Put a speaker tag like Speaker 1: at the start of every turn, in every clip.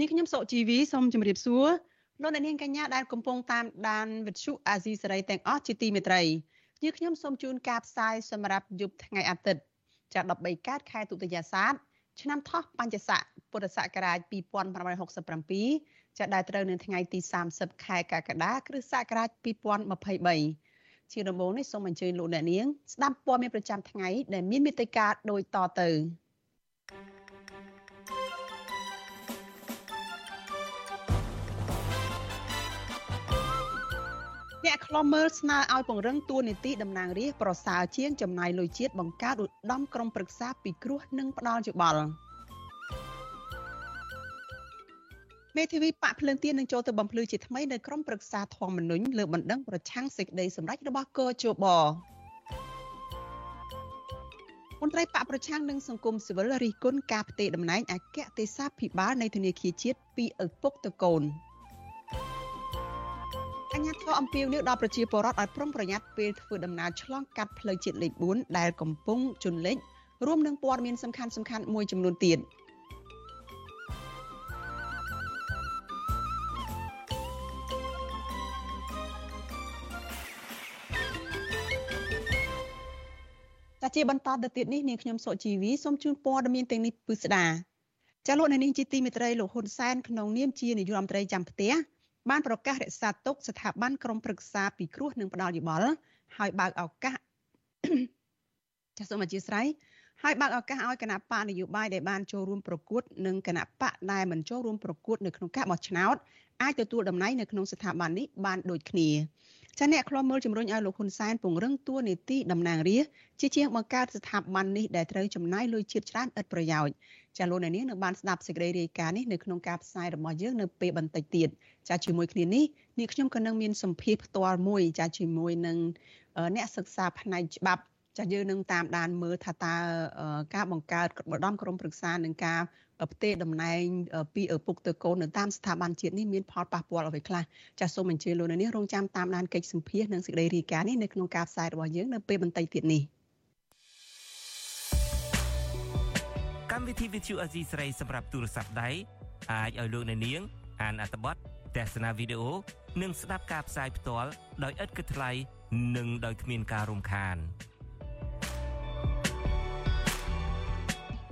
Speaker 1: នេះខ្ញុំសុកជីវីសូមជម្រាបសួរលោកអ្នកនាងកញ្ញាដែលកំពុងតាមដានវិទ្យុអាស៊ីសេរីទាំងអស់ជាទីមេត្រីយើខ្ញុំសូមជូនការផ្សាយសម្រាប់យប់ថ្ងៃអាទិត្យចា13កើតខែទុតិយាសាទឆ្នាំថោះបញ្ញស័កពុរសករាជ2567ចាដែលត្រូវនៅថ្ងៃទី30ខែកក្កដាគ្រិស្តសករាជ2023ជាដំបូងនេះសូមអញ្ជើញលោកអ្នកនាងស្ដាប់ព័ត៌មានប្រចាំថ្ងៃដែលមានមេត្តាដូចតទៅ អ្នកខ្លំមើលស្នើឲ្យពង្រឹងតួនាទីតំណាងរាស្ត្រប្រសើរជាងចំណាយលុយជាតិបង្កើតឧត្តមក្រុមប្រឹក្សាពិគ្រោះនិងផ្ដាល់យោបល់មេធាវីបាក់ភ្លើងទៀននឹងចូលទៅបំភ្លឺជាថ្មីនៅក្រុមប្រឹក្សាធម្មនុញ្ញលើបណ្ដឹងប្រឆាំងសេចក្តីសម្រេចរបស់កោជបមន្ត្រីបកប្រឆាំងនិងសង្គមស៊ីវិលរិះគន់ការផ្ទេរតំណែងអគ្គទេសាភិបាលនៃធនាគារជាតិពីឪពុកទៅកូនអ ញ្ញាធរអំពាវនាវដល់ប្រជាពលរដ្ឋឲ្យប្រុងប្រយ័ត្នពេលធ្វើដំណើរឆ្លងកាត់ផ្លូវជាតិលេខ4ដែលកំពុងជន់លិចរួមនឹងព័ត៌មានសំខាន់ៗមួយចំនួនទៀត។ចាជាបន្តទៅទៀតនេះនាងខ្ញុំសុជីវីសូមជូនព័ត៌មានទាំងនេះពិស្ដាចាលោកនាងជាទីមេត្រីលោកហ៊ុនសែនក្នុងនាមជានាយករដ្ឋមន្ត្រីចាំផ្ទះ បានប្រកាសរក្សាទុកស្ថាប័នក្រមប្រឹក្សាពិគ្រោះនិងផ្ដាល់យោបល់ហើយបើកឱកាសចាសូមអធិស្ឋានហើយបើកឱកាសឲ្យគណៈបកនយោបាយដែលបានចូលរួមប្រកួតនិងគណៈបកដែលមិនចូលរួមប្រកួតនៅក្នុងការបោះឆ្នោតអាចទទួលតំណែងនៅក្នុងស្ថាប័ននេះបានដូចគ្នា ចាអ្នកខ្លំមើលជំរុញឲ្យលោកហ៊ុនសែនពង្រឹងតួនាទីតំណាងរាស្ត្រជាជាងបង្កើតស្ថាប័ននេះដែលត្រូវចំណាយលុយជាតិច្រើនឥតប្រយោជន៍ចាលោកអ្នកនាងនឹងបានស្ដាប់សេចក្តីរាយការណ៍នេះនៅក្នុងការផ្សាយរបស់យើងនៅពេលបន្តិចទៀតចាជាមួយគ្នានេះនាងខ្ញុំក៏នឹងមានសម្ភារផ្ទាល់មួយចាជាមួយនឹងអ្នកសិក្សាផ្នែកច្បាប់ចាយើងនឹងតាមដានមើលថាតើការបង្កើតបដមក្រុមប្រឹក្សានឹងការ ផ្ទេរតំណែងពីឪពុកទៅកូននៅតាមស្ថាប័នជាតិនេះមានផលប៉ះពាល់អ្វីខ្លះចាសសូមអញ្ជើញលោកនាងរងចាំតាមដានកិច្ចសម្ភាសនិងសេចក្តីរាយការណ៍នេះនៅក្នុងការផ្សាយរបស់យើងនៅពេលបន្តិចទៀតនេះ
Speaker 2: កម្មវិធី Vithu Azizi ស្រីសម្រាប់ទូរស័ព្ទដៃអាចឲ្យលោកនាងអានអត្ថបទទស្សនាវីដេអូនិងស្ដាប់ការផ្សាយផ្ទាល់ដោយឥតគិតថ្លៃនិងដោយគ្មានការរំខាន។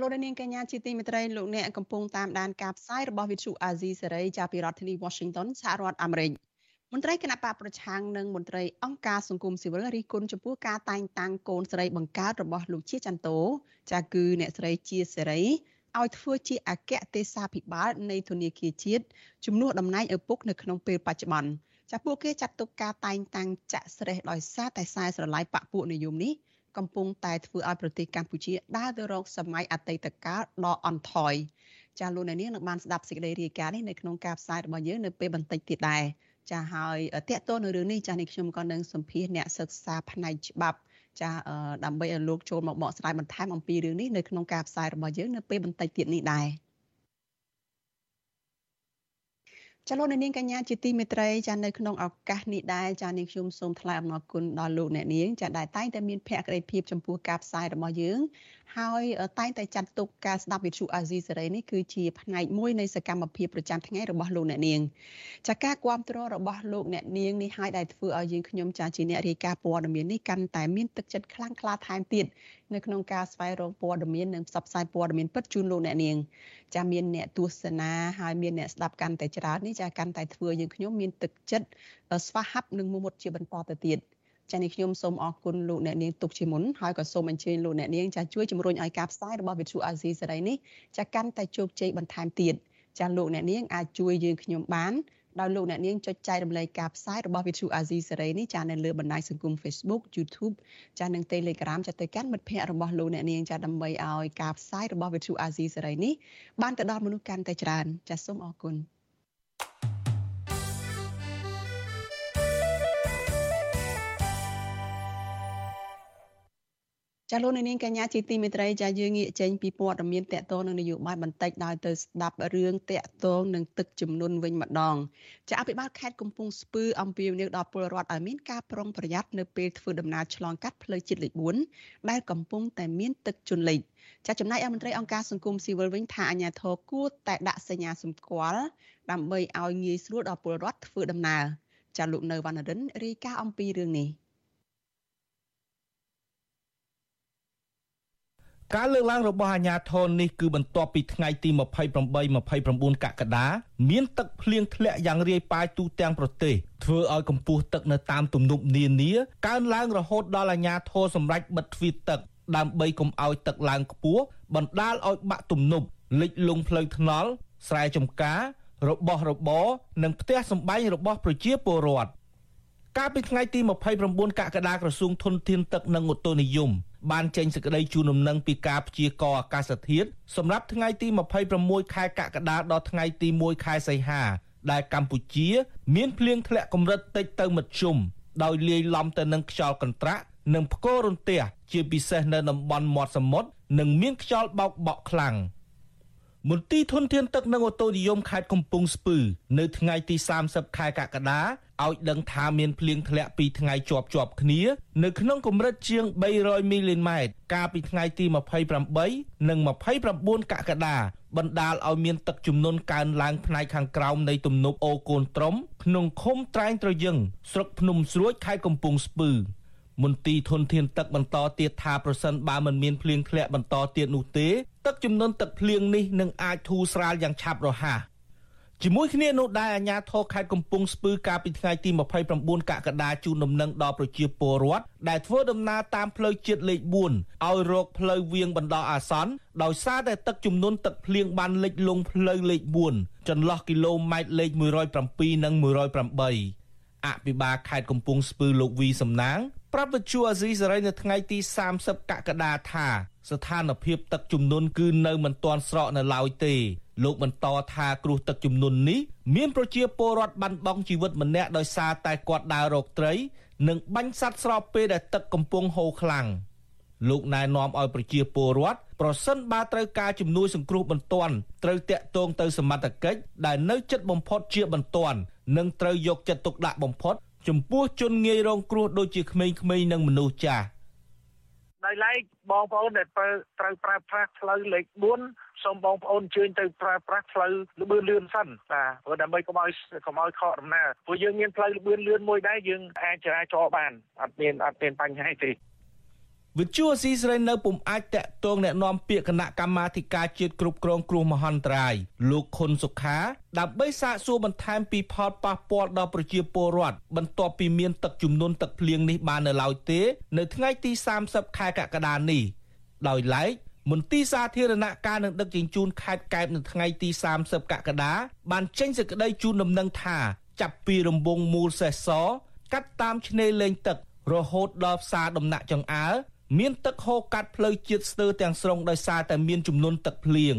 Speaker 1: លោកនាងកញ្ញាជាទីមេត្រីលោកអ្នកកំពុងតាមដានការផ្សាយរបស់វិទ្យុអាស៊ីសេរីចាប់ពីរដ្ឋធានី Washington សហរដ្ឋអាមេរិកមន្ត្រីគណៈបកប្រឆាំងនិងមន្ត្រីអង្គការសង្គមស៊ីវិលរិះគន់ចំពោះការតែងតាំងកូនស្រីបង្កើតរបស់លោកជាចន្ទោចាគឺអ្នកស្រីជាសេរីឲ្យធ្វើជាអគ្គទេសាភិបាលនៃធនាគារជាតិជំនួសតំណែងឪពុកនៅក្នុងពេលបច្ចុប្បន្នចាពួកគេចាត់ទុកការតែងតាំងចាក់ស្រេះដោយសារតែខ្សែស្រឡាយបពពួកនិយមនេះ កំពុងតែធ្វើឲ្យប្រទេសកម្ពុជាដើរទៅរកសម័យអតីតកាលដ៏អន់ថយចាលោកអ្នកនាងនឹងបានស្ដាប់សេចក្តីរាយការណ៍នេះនៅក្នុងការផ្សាយរបស់យើងនៅពេលបន្តិចទៀតដែរចាហើយតកតនៅរឿងនេះចានេះខ្ញុំក៏នឹងសម្ភាសអ្នកសិក្សាផ្នែកច្បាប់ចាដើម្បីឲ្យលោកចូលមកបកស្រាយបន្ថែមអំពីរឿងនេះនៅក្នុងការផ្សាយរបស់យើងនៅពេលបន្តិចទៀតនេះដែរ ចលនានាងកញ្ញាជាទីមេត្រីចានៅក្នុងឱកាសនេះដែរចានាងខ្ញុំសូមថ្លែងអំណរគុណដល់លោកអ្នកនាងចាដែលតែងតែមានភក្ដីភាពចំពោះការផ្សាយរបស់យើងហើយតែងតែចាត់ទុកការស្ដាប់វិទ្យុអាស៊ីសេរីនេះគឺជាផ្នែកមួយនៃសកម្មភាពប្រចាំថ្ងៃរបស់លោកអ្នកនាងចាការគ្រប់គ្រងរបស់លោកអ្នកនាងនេះហើយដែលធ្វើឲ្យយើងខ្ញុំចាជាអ្នករាយការណ៍ព័ត៌មាននេះកាន់តែមានទឹកចិត្តខ្លាំងក្លាថែមទៀត នៅក្នុងការស្វែងរកព័ត៌មាននិងផ្សព្វផ្សាយព័ត៌មានពិតជូនលោកអ្នកនាងចាមានអ្នកទស្សនាហើយមានអ្នកស្ដាប់កាន់តែច្រើននេះចាកាន់តែធ្វើយើងខ្ញុំមានទឹកចិត្តស្វាហាប់និងមុមុតជាបន្តទៅទៀតចានេះខ្ញុំសូមអរគុណលោកអ្នកនាងទុកជាមុនហើយក៏សូមអញ្ជើញលោកអ្នកនាងចាជួយជំរុញឲ្យការផ្សាយរបស់វិទ្យុអាស៊ីសេរីនេះចាកាន់តែជោគជ័យបន្ថែមទៀតចាលោកអ្នកនាងអាចជួយយើងខ្ញុំបាន ដោយលោកអ្នកនាងចុចចែករំលែកការផ្សាយរបស់ Vithu Azizi សេរីនេះចានៅលើបណ្ដាញសង្គម Facebook YouTube ចានិង Telegram ចាទៅកាន់មិត្តភ័ក្តិរបស់លោកអ្នកនាងចាដើម្បីឲ្យការផ្សាយរបស់ Vithu Azizi សេរីនេះបានទៅដល់មនុស្សកាន់តែច្រើនចាសូមអរគុណ ចាលោកនាងកញ្ញាជាទីមេត្រីចាយើងងាកចេញពីព័ត៌មានតកតងនឹងនយោបាយបន្តិចដោយទៅស្ដាប់រឿងតកតងនឹងទឹកជំនន់វិញម្ដងចាអភិបាលខេត្តកំពង់ស្ពឺអំពាវនាវដល់ពលរដ្ឋឲ្យមានការប្រុងប្រយ័ត្ននៅពេលធ្វើដំណើរឆ្លងកាត់ផ្លូវជាតិលេខ4ដែលកំពុងតែមានទឹកជន់លិចចាចំណែកអមន្ត្រីអង្គការសង្គមស៊ីវិលវិញថាអាជ្ញាធរគួរតែដាក់សញ្ញាសម្គាល់ដើម្បីឲ្យងាយស្រួលដល់ពលរដ្ឋធ្វើដំណើរចាលោកនៅវណ្ណរិនរាយការណ៍អំពីរឿងនេះ
Speaker 3: ការលើកឡើងរបស់អាជ្ញាធរនេះគឺបន្ទាប់ពីថ្ងៃទី28 29កក្កដាមានទឹកភ្លៀងធ្លាក់យ៉ាងរាយប៉ាយទូទាំងប្រទេសធ្វើឲ្យកម្ពស់ទឹកនៅតាមទំនប់នានាកើនឡើងរហូតដល់អាជ្ញាធរសម្រេចបិទទ្វារទឹកដើម្បីកុំឲ្យទឹកឡើងខ្ពស់បណ្ដាលឲ្យបាក់ទំនប់លិចលង់ផ្លូវថ្នល់ស្រែចម្ការរបស់របរនិងផ្ទះសម្បែងរបស់ប្រជាពលរដ្ឋកាលពីថ្ងៃទី29កក្កដាក្រសួងធនធានទឹកនិងអូតូនិយម បានចេញសេចក្តីជូនដំណឹងពីការព្យាករណ៍អាកាសធាតុសម្រាប់ថ្ងៃទី26ខែកក្កដាដល់ថ្ងៃទី1ខែសីហា ដែលកម្ពុជា មានភ្លៀងធ្លាក់កម្រិតតិចទៅមធ្យមដោយលាយឡំទៅនឹងខ្យល់កន្ត្រាក់និងផ្គររន្ទះជាពិសេសនៅតំបន់មាត់សមុទ្រនិងមានខ្យល់បោកបក់ខ្លាំង។មន្ទីរធនធានទឹកនិងអូតូនិយមខេត្តកំពង់ស្ពឺ នៅថ្ងៃទី30ខែកក្កដា ឲ្យដឹងថាមានភ្លៀងធ្លាក់ពីថ្ងៃជាប់ជាប់គ្នា នៅក្នុងកម្រិតជាង300មីលីម៉ែត្រកាលពីថ្ងៃទី28និង29កក្កដាបណ្ដាលឲ្យមានទឹកជំនន់កើនឡើងផ្នែកខាងក្រោមនៃទំនប់អូកូនត្រំក្នុងឃុំត្រែងត្រយឹងស្រុកភ្នំស្រួចខេត្តកំពង់ស្ពឺមន្ទីរធនធានទឹកបន្តទៀតថាប្រសិនបើមិនមានភ្លៀងធ្លាក់បន្តទៀតនោះទេទឹកចំនួនទឹកភ្លៀងនេះនឹងអាចធូរស្រាលយ៉ាងឆាប់រហ័ស ជាមួយគ្នានោះដែរអាជ្ញាធរខេត្តកំពង់ស្ពឺកាលពីថ្ងៃទី29កក្កដាជូនដំណឹងដល់ប្រជាពលរដ្ឋដែលធ្វើដំណើរតាមផ្លូវជាតិលេខ4ឲ្យរកផ្លូវវាងបណ្ដោះអាសន្នដោយសារតែទឹកជំនន់ទឹកភ្លៀងបានលិចលង់ផ្លូវលេខ4ចន្លោះគីឡូម៉ែត្រលេខ107និង108អភិបាលខេត្តកំពង់ស្ពឺលោកវីសំណាង ប្រាប់វិទ្យុអាស៊ីសេរីនៅថ្ងៃទី30កក្កដាថាស្ថានភាពទឹកជំនន់គឺនៅមិនទាន់ស្រកនៅឡើយទេលោកបន្តថាគ្រោះទឹកជំនន់នេះមានប្រជាពលរដ្ឋបាត់បង់ជីវិតម្នាក់ដោយសារតែគាត់ដើររកត្រី និងបាញ់សត្វស្របពេលដែលទឹកកំពុងហូរខ្លាំងលោកណែនាំឲ្យប្រជាពលរដ្ឋប្រសិនបើត្រូវការជំនួយសង្គ្រោះបន្ទាន់ត្រូវតាក់ទងទៅសមត្ថកិច្ចដែលនៅជិតបំផុតជាបន្ទាន់និងត្រូវយកចិត្តទុកដាក់បំផុត ចំពោះជនងាយរងគ្រោះដូចជាក្មេងៗនិងមនុស្សចាស់
Speaker 4: ដោយឡែកបងប្អូនដែលត្រូវប្រើប្រាស់ផ្លូវលេខ4សូមបងប្អូនអញ្ជើញទៅប្រើប្រាស់ផ្លូវលបឿនលឿនសិនបាទព្រោះដើម្បីកុំឲ្យកុំឲ្យខកដំណើរព្រោះយើងមានផ្លូវលបឿនលឿនមួយដែរយើងអាចចរាចរបានអត់មានអត់មានបញ្ហាទេ
Speaker 3: វិទ្យុអស៊ីសេរីនៅពុំអាចតាក់ទងแนะនាំពាក្យគណៈកម្មាធិការជាតិគ្រប់គ្រងគ្រោះមហន្តរាយលោកខុនសុខាដើម្បីសាកសួរបន្ថែមពីផលប៉ះពាល់ដល់ប្រជាពលរដ្ឋបន្ទាប់ពីមានទឹកជំនន់ទឹកភ្លៀងនេះបាននៅឡើយទេ នៅថ្ងៃទី30ខែកក្កដានេះដោយឡែកមន្ទីរសាធារណការនឹងដឹកជញ្ជូនខេត្តកែបនៅថ្ងៃទី30កក្កដាបានចេញសេចក្តីជូនដំណឹងថាចាប់ពីរង្វង់មូលសេះសកាត់តាមឆ្នេរលេងទឹករហូតដល់ផ្សារដំណាក់ចង្អើ មានទឹកហូរកាត់ផ្លូវជាតិស្ទើរទាំងស្រុងដោយសារតែមានចំនួនទឹកភ្លៀង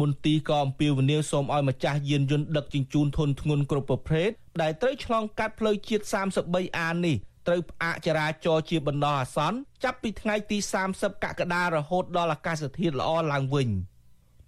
Speaker 3: មន្ទីរក៏អំពាវនាវសូមឲ្យម្ចាស់យានយន្តដឹកជញ្ជូនធនធ្ងន់គ្រប់ប្រភេទដែលត្រូវឆ្លងកាត់ផ្លូវជាតិ 33A នេះត្រូវផ្អាកចរាចរណ៍ជាបណ្ដោះអាសន្នចាប់ពីថ្ងៃទី30កក្កដារហូតដល់អាកាសធាតុល្អឡើងវិញ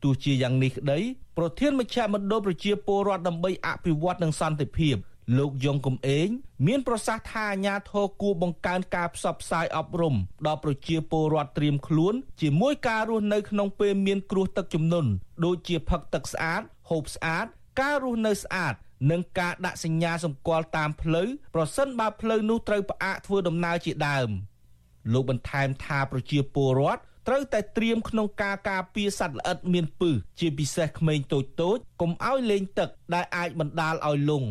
Speaker 3: ទោះជាយ៉ាងនេះក្តីប្រធានមជ្ឈមណ្ឌលប្រជាពលរដ្ឋដើម្បីអភិវឌ្ឍនិងសន្តិភាព លោកយងកំឯងមានប្រសាសន៍ថាអាញាធរគួរបង្កើនការផ្សព្វផ្សាយអប់រំដល់ប្រជាពលរដ្ឋត្រៀមខ្លួន ជាមួយការរស់នៅក្នុងពេលមានគ្រោះទឹកជំនន់ដូចជាផឹកទឹកស្អាត ហូបស្អាត ការរស់នៅស្អាតនិងការដាក់សញ្ញាសម្គាល់តាមផ្លូវប្រសិនបើផ្លូវនោះត្រូវផ្អាកធ្វើដំណើរជាដើមលោកបន្ថែមថាប្រជាពលរដ្ឋត្រូវតែត្រៀមក្នុងការការពារសត្វល្អិតមានពឹសជាពិសេសក្មេងតូចៗកុំឲ្យលេងទឹកដែលអាចបណ្ដាលឲ្យលង់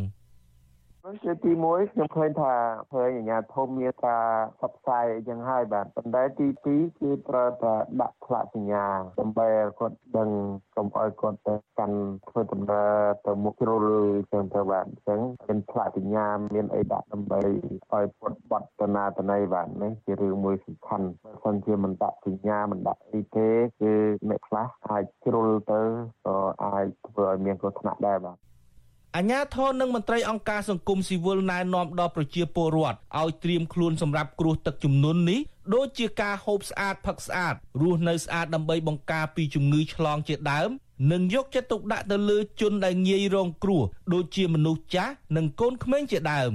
Speaker 5: ជាទី1ខ្ញុំឃើញថាឃើញអាញាធមមានការផ្សព្វផ្សាយអញ្ចឹងហើយបាទប៉ុន្តែទី2គឺត្រូវតែដាក់ផ្លាកសញ្ញាដើម្បីគាត់ដឹងកុំឲ្យគាត់ទៅកាន់ធ្វើដំណើរទៅមុខជ្រុលអញ្ចឹងទៅបាទអញ្ចឹងមានផ្លាកសញ្ញាមានអីដាក់ដើម្បីឲ្យពុតបត់តនាតន័យបាទនេះជារឿងមួយសំខាន់បើមិនជាមិនដាក់សញ្ញាមិនដាក់អីទេគឺអ្នកខ្លះអាចជ្រុលទៅក៏អាចធ្វើឲ្យមានគ្រោះថ្នាក់ដែរបាទ
Speaker 3: អាញាធរនិងមន្ត្រីអង្គការសង្គមស៊ីវិលណែនាំដល់ប្រជាពលរដ្ឋឲ្យត្រៀមខ្លួនសម្រាប់គ្រោះទឹកជំនន់នេះដូចជាការហូបស្អាតផឹកស្អាតរស់នៅស្អាតដើម្បីបង្ការពីជំងឺឆ្លងជាដើមនិងយកចិត្តទុកដាក់ទៅលើជនដែលងាយរងគ្រោះដូចជាមនុស្សចាស់និងកូនក្មេងជាដើម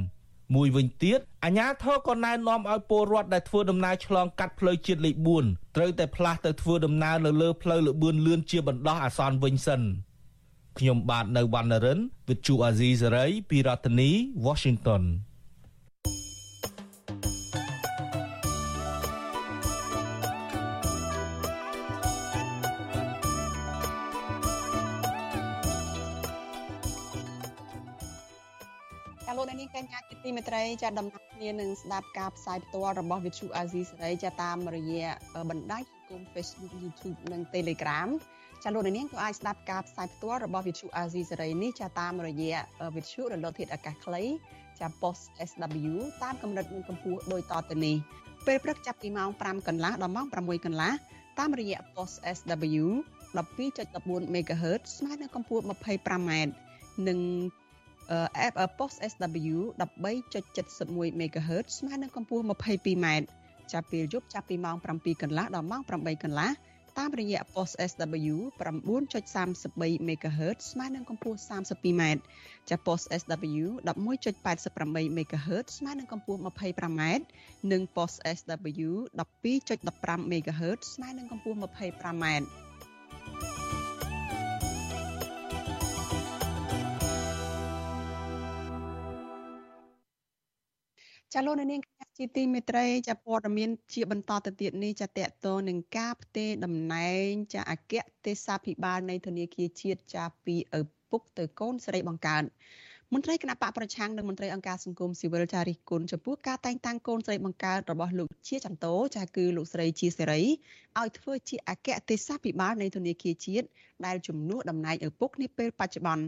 Speaker 3: មួយវិញទៀតអាញាធរក៏ណែនាំឲ្យពលរដ្ឋដែលធ្វើដំណើរឆ្លងកាត់ផ្លូវជាតិលេខ4ត្រូវតែផ្លាស់ទៅធ្វើដំណើរនៅលើផ្លូវលបឿនលឿនជាបណ្ដោះអាសន្នវិញសិន។ ខ្ញុំបាទនៅវណ្ណរិន With Chu Azizi Saray ពីរដ្ឋធានី Washington ា
Speaker 1: លោកនាងកញ្ញាជាទីមេត្រីចាដំណើរគ្នានឹងស្ដាប់ការផ្សាយផ្ទាល់របស់ Vithu Azizi សេរីចាតាមរយៈបណ្ដាញសង្គម Facebook YouTube និង Telegram ចាលោកនាងក៏អាចស្ដាប់ការផ្សាយផ្ទាល់របស់ Vithu Azizi សេរីនេះចាតាមរយៈ Vithu រលកធាតុអាកាសខ្លីចា post SW តាមកម្រិតនិងកម្ពស់ដូចតទៅនេះពេលព្រឹកចាប់ពីម៉ោង5កន្លះដល់ម៉ោង6កន្លះតាមរយៈ post SW 12.14 MHz ស្មើនឹងកម្ពស់ 25m និង app post SW 13.71 MHz ស្មើនឹងកម្ពស់ 22m ចាប់ពេលយប់ចាប់ពីម៉ោង7កន្លះដល់ម៉ោង8កន្លះ តាមរយៈ post SW 9.33 MHz ស្មើនឹងកម្ពស់ 32m ចា post SW 11.88 MHz ស្មើនឹងកម្ពស់ 25m និង post SW 12.15 MHz ស្មើនឹងកម្ពស់ 25m ចាលោកនាងជាទីមេត្រីចាព័ត៌មានជាបន្តទៅទៀតនេះចាតកតនឹងការផ្ទេរតំណែងចាអគ្គទេសាភិបាលនៃធនាគារជាតិចាពីឪពុកទៅកូនស្រីបង្កើតមន្ត្រីគណៈបកប្រឆាំងនិងមន្ត្រីអង្គការសង្គមស៊ីវិលចារិះគន់ចំពោះការតែងតាំងកូនស្រីបង្កើតរបស់លោកជាចន្ទោចាគឺលោកស្រីជាសេរីឲ្យធ្វើជាអគ្គទេសាភិបាលនៃធនាគារជាតិដែលជំនួសតំណែងឪពុកនាពេលបច្ចុប្បន្ន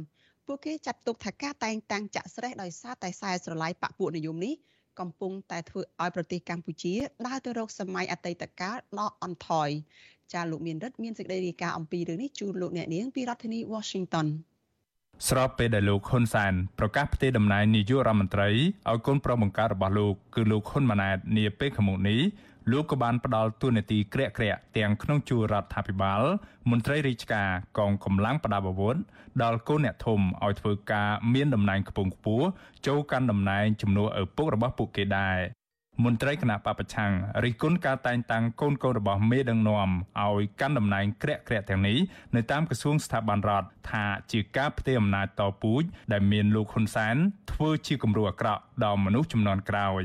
Speaker 1: ពួកគេចាត់ទុកថាការតែងតាំងចាក់ស្រេះដោយសារតែខ្សែស្រឡាយបពពួកនិយមនេះ កំពុងតែធ្វើឲ្យប្រទេសកម្ពុជាដើរទៅរកសម័យអតីតកាលដ៏អន់ថយចាលោកមានរិទ្ធមានសេចក្តីរាយការណ៍អំពីរឿងនេះជូនលោកអ្នកនាងពីរដ្ឋធានី Washington
Speaker 6: ស្របពេលដែលលោកហ៊ុនសែនប្រកាសផ្ទេរតំណែងនាយករដ្ឋមន្ត្រីឲ្យកូនប្រុសបង្ការរបស់លោកគឺលោកហ៊ុនម៉ាណែតនាពេលខាងមុខនេះ លោកក៏បានផ្ដល់ទួនាទីក្រាក់ក្រាក់ទាំងក្នុងជួររដ្ឋាភិបាល មន្ត្រីរាជការកងកម្លាំងប្រដាប់អាវុធដល់កូនអ្នកធំឲ្យធ្វើការមានតំណែងខ្ពង់ខ្ពស់ចូលកាន់តំណែងជំនួសឪពុករបស់ពួកគេដែរមន្ត្រីគណៈបពប្រឆាំងរិះគន់ការតែងតាំងកូនកូនរបស់មេដឹកនាំឲ្យកាន់តំណែងក្រាក់ក្រាក់ទាំងនេះនៅតាមក្រសួងស្ថាប័នរដ្ឋថាជាការផ្ទេរអំណាចតពូជដែលមានលោកហ៊ុនសែនធ្វើជាគំរូអាក្រក់ដល់មនុស្សចំនួនក្រោយ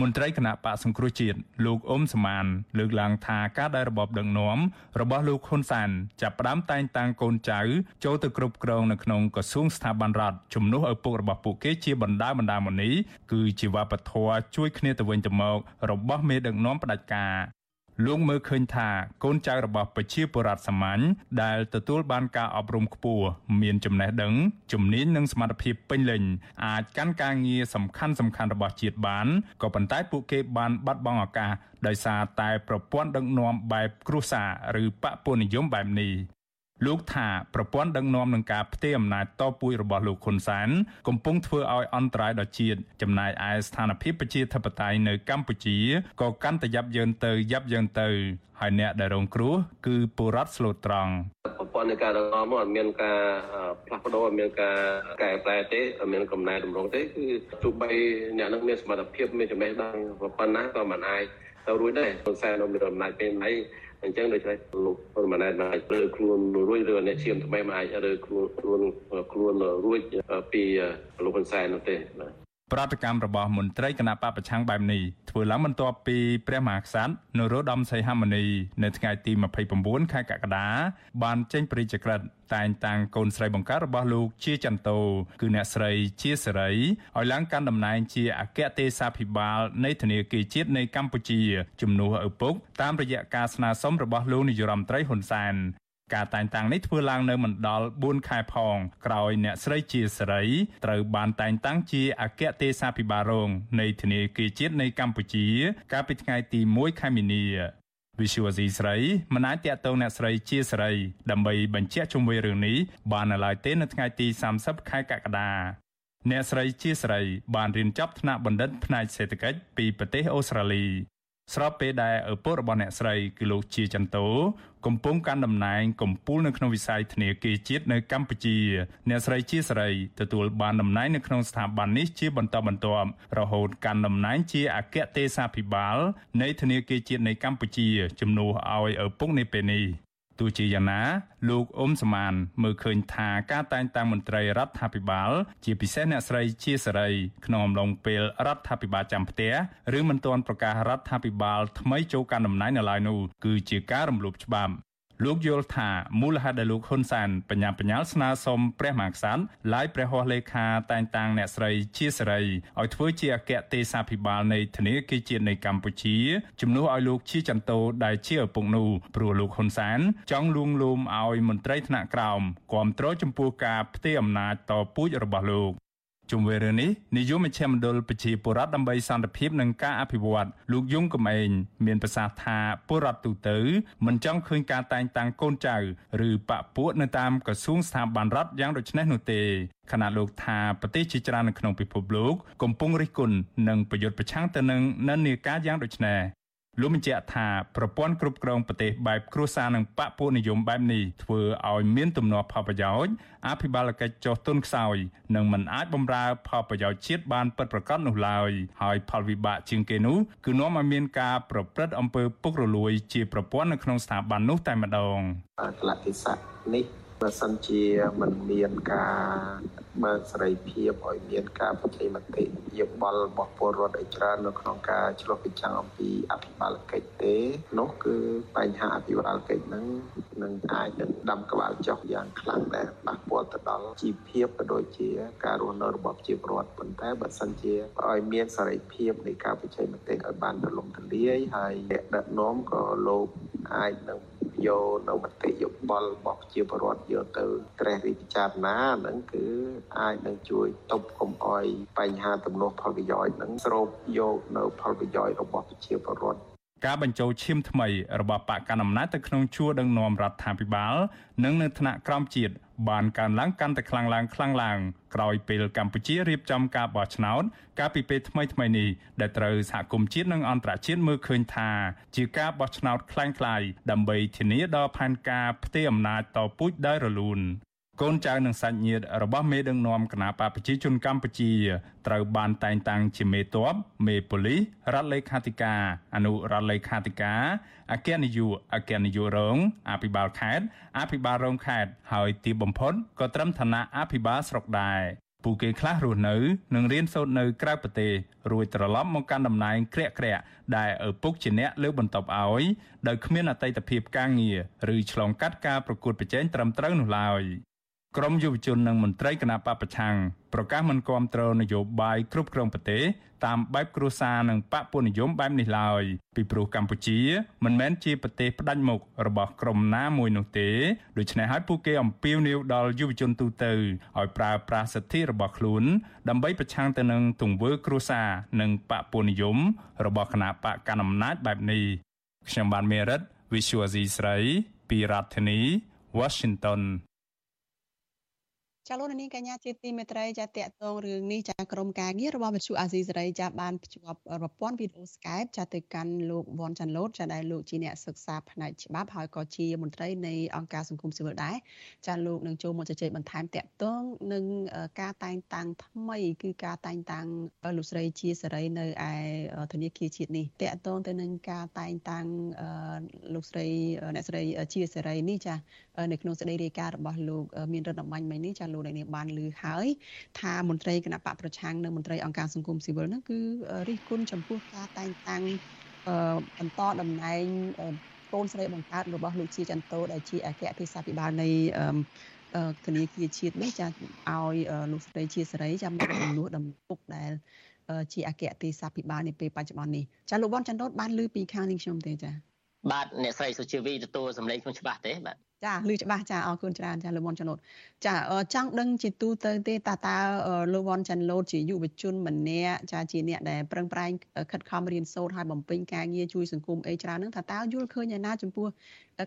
Speaker 6: មន្ត្រីគណៈបកសង្គ្រោះជាតិលោកអ៊ុំសមានលើកឡើងថាការដែលរបបដឹកនាំរបស់លោកហ៊ុនសានចាប់ផ្ដើមតែងតាំងកូនចៅចូលទៅគ្រប់គ្រងនៅក្នុងក្រសួងស្ថាប័នរដ្ឋជំនួសឪពុករបស់ពួកគេជាបណ្ដាបណ្ដាមុនីគឺជាវប្បធម៌ជួយគ្នាទៅវិញទៅមករបស់មេដឹកនាំផ្ដាច់ការ លោកមើលឃើញថាកូនចៅរបស់ប្រជាពលរដ្ឋសាមញ្ញដែលទទួលបានការអប់រំខ្ពស់មានចំណេះដឹងជំនាញនិងសមត្ថភាពពេញលេញអាចកាន់ការងារសំខាន់សំខាន់របស់ជាតិបានក៏ប៉ុន្តែពួកគេបានបាត់បង់ឱកាសដោយសារតែប្រព័ន្ធដឹកនាំបែបគ្រួសារឬបពុនិយមបែបនេះ លោកថាប្រព័ន្ធដឹកនាំនឹងការផ្ទេរអំណាចតពូជរបស់លោកហ៊ុនសែនកំពុងធ្វើឲ្យអន្តរាយដល់ជាតិចំណែកឯស្ថានភាពប្រជាធិបតេយ្យនៅកម្ពុជាក៏កាន់តែយ៉ាប់យ៉ឺនទៅយ៉ាប់យ៉ឺនទៅហើយអ្នកដែលរងគ្រោះគឺពលរដ្ឋស្លូតត្រង់
Speaker 7: ប្រព័ន្ធនៃការដឹកនាំមកអត់មានការផ្លាស់ប្ដូរអត់មានការកែប្រែទេអត់មានកំណែតម្រង់ទេគឺទោះបីអ្នកនឹងមានសមត្ថភាពមានចំណេះដឹងប៉ុណ្ណាក៏មិនអាចទៅរួចដែរហ៊ុនសែននៅមានអំណាចពេលណី អញ្ចឹងដូច្នេះលោកហ៊ុនម៉ាណែតអាចលើខ្លួនរួចឬអ្នកឈាមថ្មីអាចលើខ្លួនខ្លួនខ្លួនរួចពីលោកហ៊ុនសែននោះទេបាទ
Speaker 6: ប្រតិកម្មរបស់មន្ត្រីគណៈបពប្រឆាំងបែបនេះធ្វើឡើងបន្ទាប់ពីព្រះមហាក្សត្រនរោត្តមសីហមុនីនៅថ្ងៃទី29ខែកក្កដាបានចេញព្រះរាជក្រឹត្យតែងតាំងកូនស្រីបង្កើតរបស់លោកជាចន្ទោគឺអ្នកស្រីជាសេរីឲ្យឡើងកាន់តំណែងជាអគ្គទេសាភិបាលនៃធនាគារជាតិនៃកម្ពុជាជំនួសឪពុកតាមរយៈការស្នើសុំរបស់លោកនាយរដ្ឋមន្ត្រីហ៊ុនសែន ការតែងតាំងនេះធ្វើឡើងនៅមិនដល់4ខែផងក្រោយអ្នកស្រីជាសេរីត្រូវបានតែងតាំងជាអគ្គទេសាភិបាលរងនៃធនាគារជាតិនៃកម្ពុជា កាលពីថ្ងៃទី1ខែមីនាវិសុវស៊ីស្រីមិនអាចតាក់ទងអ្នកស្រីជាសេរី ដើម្បីបញ្ជាក់ជុំវិញរឿងនេះបាននៅឡើយទេនៅថ្ងៃទី30ខែកក្កដាអ្នកស្រីជាសេរីបានរៀនចប់ថ្នាក់បណ្ឌិតផ្នែកសេដ្ឋកិច្ចពីប្រទេសអូស្ត្រាលី ស្របពេលដែលឪពុករបស់អ្នកស្រីគឺលោកជាចន្ទោកំពុងកាន់តំណែងកំពូលនៅក្នុងវិស័យធនាគារជាតិនៅកម្ពុជាអ្នកស្រីជាសេរីទទួលបានតំណែងនៅក្នុងស្ថាប័ននេះជាបន្តបន្ទាប់រហូតកាន់តំណែងជាអគ្គទេសាភិបាលនៃធនាគារជាតិនៃកម្ពុជាជំនួសឲ្យឪពុកនាពេលនេះ ទោះជាយ៉ាងណាលោកអ៊ុំសមានមើលឃើញថាការតែងតាំងមន្ត្រីរដ្ឋាភិបាល ជាពិសេសអ្នកស្រីជាសេរីក្នុងអំឡុងពេលរដ្ឋាភិបាលចាំផ្ទះឬមិនទាន់ប្រកាសរដ្ឋាភិបាលថ្មីចូលកាន់តំណែងនៅឡើយនោះគឺជាការរំលោភច្បាប់ លោកយល់ថាមូលហេតុដែលលោកហ៊ុនសែនបញ្ញាបញ្ញាលស្នើសុំព្រះមហាក្សត្រឡាយព្រះហស្ថលេខាតែងតាំងអ្នកស្រីជាសេរីឲ្យធ្វើជាអគ្គទេសាភិបាលនៃធនាគារជាតិនៃកម្ពុជាជំនួសឲ្យលោកជាចន្ទោដែលជាឪពុកនោះព្រោះលោកហ៊ុនសែនចង់លួងលោមឲ្យមន្ត្រីថ្នាក់ក្រោមគ្រប់គ្រងចំពោះការផ្ទេរអំណាចតពូជរបស់លោក ជុំវិញរឿងនេះនាយកមជ្ឈមណ្ឌលប្រជាពលរដ្ឋដើម្បីសន្តិភាពនិងការអភិវឌ្ឍលោកយងកំឯងមានប្រសាសន៍ថាពលរដ្ឋទូទៅមិនចង់ឃើញការតែងតាំងកូនចៅឬបពពួកនៅតាមក្រសួងស្ថាប័នរដ្ឋយ៉ាងដូចនេះនោះទេខណៈលោកថាប្រទេសជាច្រើននៅក្នុងពិភពលោកកំពុងរិះគន់និងប្រយុទ្ធប្រឆាំងទៅនឹងនិន្នាការយ៉ាងដូចនេះ លោកបញ្ជាក់ថាប្រព័ន្ធគ្រប់គ្រងប្រទេសបែបគ្រួសារនិងបកពួកនិយមបែបនេះធ្វើឲ្យមានទំនាស់ផលប្រយោជន៍អភិបាលកិច្ចចុះទុនខ្សោយនិងមិនអាចបម្រើផលប្រយោជន៍ជាតិបានពិតប្រាកដនោះឡើយហើយផលវិបាកជាងគេនោះគឺនាំឲ្យមានការប្រព្រឹត្តអំពើពុករលួយជាប្រព័ន្ធនៅក្នុងស្ថាប័ននោះតែម្ដង
Speaker 5: កលតិស័កនេះ បើសិនជាមិនមានការបើកសេរីភាពឲ្យមានការបញ្ចេញមតិយោបល់របស់ពលរដ្ឋឲ្យច្រើននៅក្នុងការឆ្លុះបញ្ចាំងអំពីអភិបាលកិច្ចទេនោះគឺបញ្ហាអភិបាលកិច្ចហ្នឹងនឹងអាចនឹងដាំក្បាលចុះយ៉ាងខ្លាំងដែរប៉ះពាល់ទៅដល់ជីវភាពក៏ដូចជាការរស់នៅរបស់ប្រជាពលរដ្ឋប៉ុន្តែបើសិនជាឲ្យមានសេរីភាពនៃការបញ្ចេញមតិឲ្យបានទូលំទូលាយហើយអ្នកដឹកនាំក៏លោកអាចនឹង យកនៅមតិយោបល់របស់ប្រជាពលរដ្ឋយកទៅត្រេះរិះពិចារណាហ្នឹងគឺអាចនឹងជួយទប់កុំអោយបញ្ហាទំនាស់ផលប្រយោជន៍នឹងស្រូបយកនៅផលប្រយោជន៍របស់ប្រជាពលរដ្ឋ
Speaker 6: ការបញ្ចូលឈាមថ្មីរបស់បកកណ្ដាលអំណាចទៅក្នុងជួរដឹកនាំរដ្ឋាភិបាល និងនៅថ្នាក់ក្រោមជាតិ បានកើនឡើងកាន់តែខ្លាំងឡើងខ្លាំងឡើងក្រោយពេលកម្ពុជារៀបចំការបោះឆ្នោតកាលពីពេលថ្មីថ្មីនេះដែលត្រូវសហគមន៍ជាតិនិងអន្តរជាតិមើលឃើញថាជាការបោះឆ្នោតคล้ายៗដើម្បីធានាដល់ផែនការផ្ទេរអំណាចតពូជដោយរលូន កូនចៅនិងសាច់ញាតិរបស់មេដឹកនាំគណបកប្រជាជនកម្ពុជាត្រូវបានតែងតាំងជាមេតបមេប៉ូលីសរដ្ឋលេខាធិការអនុរដ្ឋលេខាធិការអគ្គនាយកអគ្គនាយករងអភិបាលខេត្តអភិបាលរងខេត្តហើយទីបំផុតក៏ត្រឹមឋានៈអភិបាលស្រុកដែរពួកគេខ្លះរស់នៅនិងរៀនសូត្រនៅក្រៅប្រទេសរួចត្រឡប់មកកាន់តំណែងក្រាក់ក្រាក់ដែលឪពុកជាអ្នកលើកបន្ទប់ឲ្យដោយគ្មានអតីតភាពការងារឬឆ្លងកាត់ការប្រកួតប្រជែងត្រឹមត្រូវនោះឡើយ ក្រមយុវជននិងមន្ត្រីគណៈបពប្រឆាំងប្រកាសមិនគាំទ្រនយោបាយគ្រប់គ្រងប្រទេសតាមបែបគ្រួសារនិងបកពុនិយមបែបនេះឡើយពីព្រោះកម្ពុជា មិនមែនជាប្រទេសផ្ដាច់មុខរបស់ក្រុមណាមួយនោះទេដូច្នេះហើយពួកគេអំពាវនាវដល់យុវជនទូទៅឲ្យប្រើប្រាស់សិទ្ធិរបស់ខ្លួន ដើម្បីប្រឆាំងទៅនឹងទង្វើគ្រួសារនិងបកពុនិយមរបស់គណៈបកកណ្ដាលអំណាចបែបនេះខ្ញុំបានមេរិត Visual C ស្រីពីរដ្ឋធានី Washington
Speaker 1: ចាលោកនាងកញ្ញាជាទីមេត្រីចាតកតងរឿងនេះចាក្រមការងាររបស់វិទ្យុអាស៊ីសេរីចាបានភ្ជាប់ប្រព័ន្ធវីដេអូ Skype ចាទៅកាន់លោកវ៉ាន់ចាន់ឡូតចាដែលលោកជាអ្នកសិក្សាផ្នែកច្បាប់ហើយក៏ជាមន្ត្រីនៃអង្គការសង្គមស៊ីវិលដែរចាលោកនឹងចូលមកជជែកបន្ថែមតកតងនឹងការតែងតាំងថ្មី គឺការតែងតាំងលោកស្រីជាសេរីនៅឯធនាគារជាតិនេះតកតងទៅនឹងការតែងតាំងលោកស្រីអ្នកស្រីជាសេរីនេះចានៅក្នុងសេចក្តីរាយការណ៍របស់លោកមានរដ្ឋអំបញ្ញមិញនេះចាលោកអ្នកនាងបានលើហើយថាមន្ត្រីគណៈបកប្រឆាំងនិងមន្ត្រីអង្គការសង្គមស៊ីវិលហ្នឹងគឺរិះគន់ចំពោះការតែងតាំងបន្តតំណែងកូនស្រីបង្កើតរបស់លោកជាចន្ទោដែលជាអគ្គទេសាភិបាលនៃធនាគារជាតិនេះចាឲ្យលោកស្រីជាសេរីចាំមកជំនួសដំពុកដែលជាអគ្គទេសាភិបាលនាពេលបច្ចុប្បន្ននេះចាលោកវ៉ាន់ចន្ទរបានលើពីខាងនេះខ្ញុំទេចា
Speaker 8: បាទអ្នកស្រីសុជាវីទទួលសម្លេងខ្ញុំច្បាស់ទេបាទ
Speaker 1: ចាឮច្បាស់ចាអរគុណច្រើនចាលោកវ៉ាន់ចន្ទរចាចង់ដឹងជាទូទៅទេតើតើលោកវ៉ាន់ចន្ទរជាយុវជនម្នាក់ចាជាអ្នកដែលប្រឹងប្រែងខិតខំរៀនសូត្រហើយបំពេញការងារជួយសង្គមអីច្រើនហ្នឹងតើតើយល់ឃើញយ៉ាងណាចំពោះ